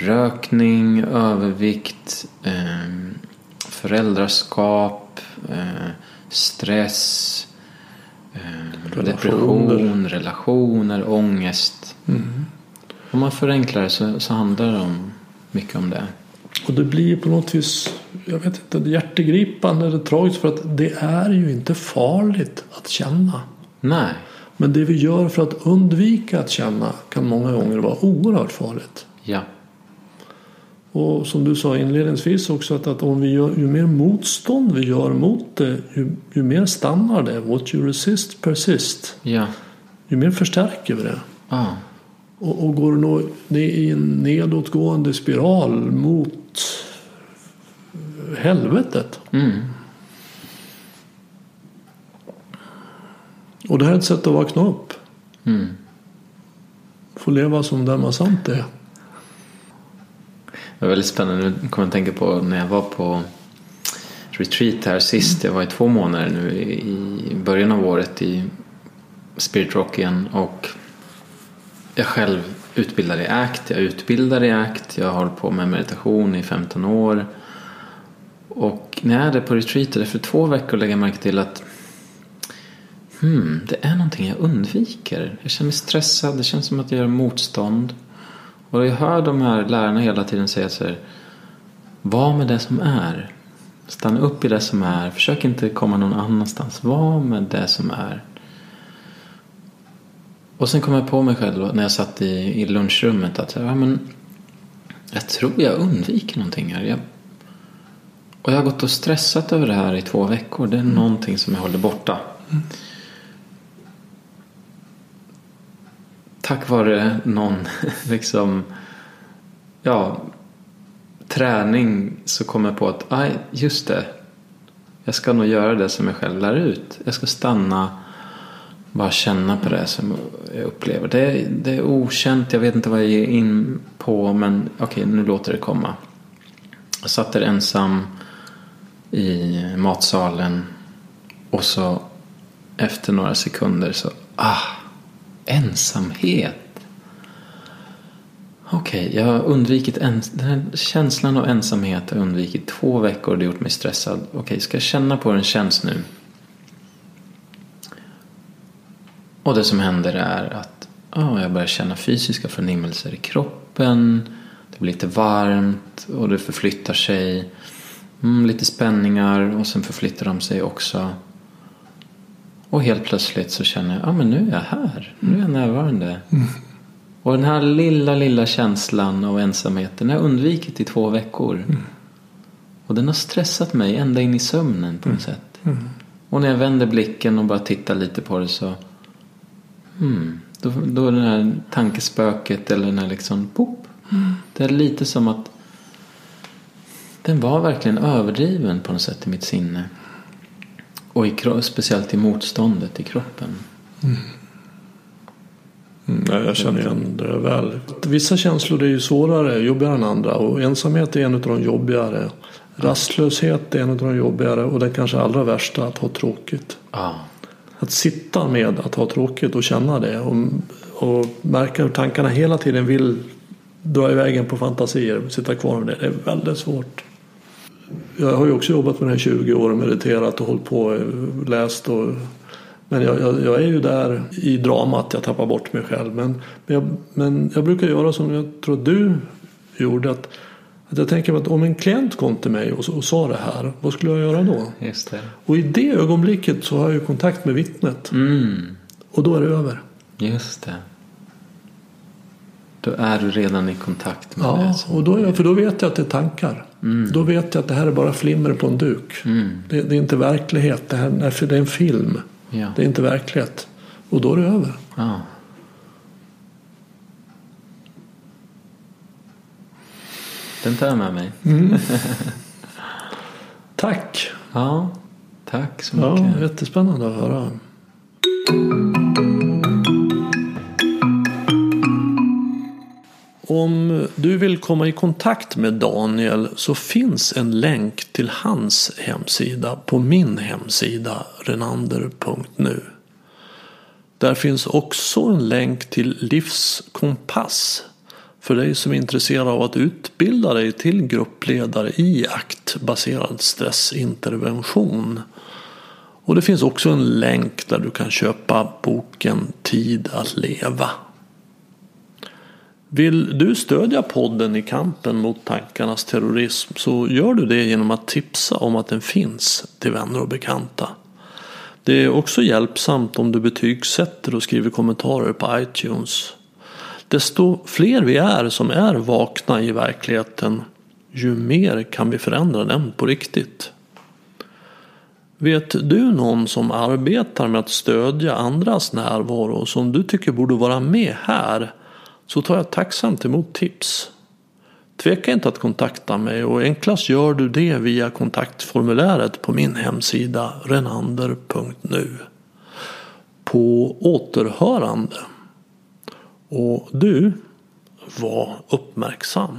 rökning, övervikt, eh, föräldraskap, eh, stress, eh, depression, relationer, ångest. Mm. Om man förenklar det så, så handlar det om, mycket om det. Och det blir på något vis, jag vet inte, hjärtegripande eller tragiskt för att det är ju inte farligt att känna. Nej. Men det vi gör för att undvika att känna kan många gånger vara oerhört farligt. Ja. Och som du sa inledningsvis också att, att om vi gör, ju mer motstånd vi gör mot det ju, ju mer stannar det. What you resist persist. Ja. Ju mer förstärker vi det. Ah. Och, och går nog det i en nedåtgående spiral mot helvetet. Mm. Och det här är ett sätt att vakna upp. Mm. Få leva som den man sant är. Det var väldigt spännande. Nu kommer jag att tänka på när jag var på retreat här sist. Jag var i två månader nu i början av året i Spirit Rock igen. Och jag själv utbildar i ACT. Jag utbildar i ACT. Jag har hållit på med meditation i 15 år. Och när jag är på retreat efter två veckor lägger jag märke till att hmm, det är någonting jag undviker. Jag känner mig stressad. Det känns som att jag gör motstånd. Och jag hör de här lärarna hela tiden säga så här. Var med det som är. Stanna upp i det som är. Försök inte komma någon annanstans. Var med det som är. Och sen kom jag på mig själv när jag satt i, i lunchrummet att ja, men, jag tror jag undviker någonting här. Jag, och jag har gått och stressat över det här i två veckor. Det är mm. någonting som jag håller borta. Mm. Tack vare någon liksom, ja, träning så kom jag på att, aj, just det. Jag ska nog göra det som jag själv lär ut. Jag ska stanna, bara känna på det som jag upplever. Det är, det är okänt, jag vet inte vad jag ger in på men okej, okay, nu låter det komma. Jag satt där ensam i matsalen och så efter några sekunder så, ah, ensamhet. Okej, okay, jag har undvikit ens den här känslan av ensamhet har jag undvikit två veckor och det har gjort mig stressad. Okej, okay, ska jag känna på hur den känns nu? Och det som händer är att oh, jag börjar känna fysiska förnimmelser i kroppen. Det blir lite varmt och det förflyttar sig. Mm, lite spänningar och sen förflyttar de sig också. Och helt plötsligt så känner jag, ja ah, men nu är jag här. Nu är jag närvarande. Mm. Och den här lilla, lilla känslan av ensamheten har jag undvikit i två veckor. Mm. Och den har stressat mig ända in i sömnen på något mm. sätt. Mm. Och när jag vänder blicken och bara tittar lite på det så hmm, då, då är det här tankespöket eller den här liksom pop. Mm. Det är lite som att den var verkligen överdriven på något sätt i mitt sinne. Och i, speciellt i motståndet i kroppen. Mm. Mm, jag känner igen det väl. Vissa känslor är ju svårare, jobbigare än andra. Och ensamhet är en av de jobbigare. Rastlöshet är en av de jobbigare. Och det kanske allra värsta, att ha tråkigt. Ah. Att sitta med att ha tråkigt och känna det. Och, och märka hur tankarna hela tiden vill dra iväg en på fantasier, sitta kvar med det. Det är väldigt svårt. Jag har ju också jobbat med det här 20 år och mediterat och hållit på och läst. Och, men jag, jag, jag är ju där i dramat, jag tappar bort mig själv. Men, men, jag, men jag brukar göra som jag tror du gjorde. Att, att jag tänker att om en klient kom till mig och, och sa det här, vad skulle jag göra då? Och i det ögonblicket så har jag ju kontakt med vittnet. Mm. Och då är det över. Just det. Då är du redan i kontakt med Ja, det. som- och då, är jag- för då vet jag att det är tankar. Mm. Då vet jag att det här är bara flimmer på en duk. Mm. Det, det är inte verklighet. Det, här, nej, för det är en film. Ja. Det är inte verklighet. Och då är det över. ja. Den tar jag med mig. Tack! Ja, tack så Ja, mycket. jättespännande att höra. Om du vill komma i kontakt med Daniel så finns en länk till hans hemsida på min hemsida renander.nu. Där finns också en länk till Livskompass för dig som är intresserad av att utbilda dig till gruppledare i aktbaserad stressintervention. Och det finns också en länk där du kan köpa boken Tid att leva. Vill du stödja podden i kampen mot tankarnas terrorism så gör du det genom att tipsa om att den finns till vänner och bekanta. Det är också hjälpsamt om du betygsätter och skriver kommentarer på iTunes. Desto fler vi är som är vakna i verkligheten, ju mer kan vi förändra den på riktigt. Vet du någon som arbetar med att stödja andras närvaro som du tycker borde vara med här så tar jag tacksamt emot tips. Tveka inte att kontakta mig och enklast gör du det via kontaktformuläret på min hemsida renander.nu. På återhörande. Och du, var uppmärksam.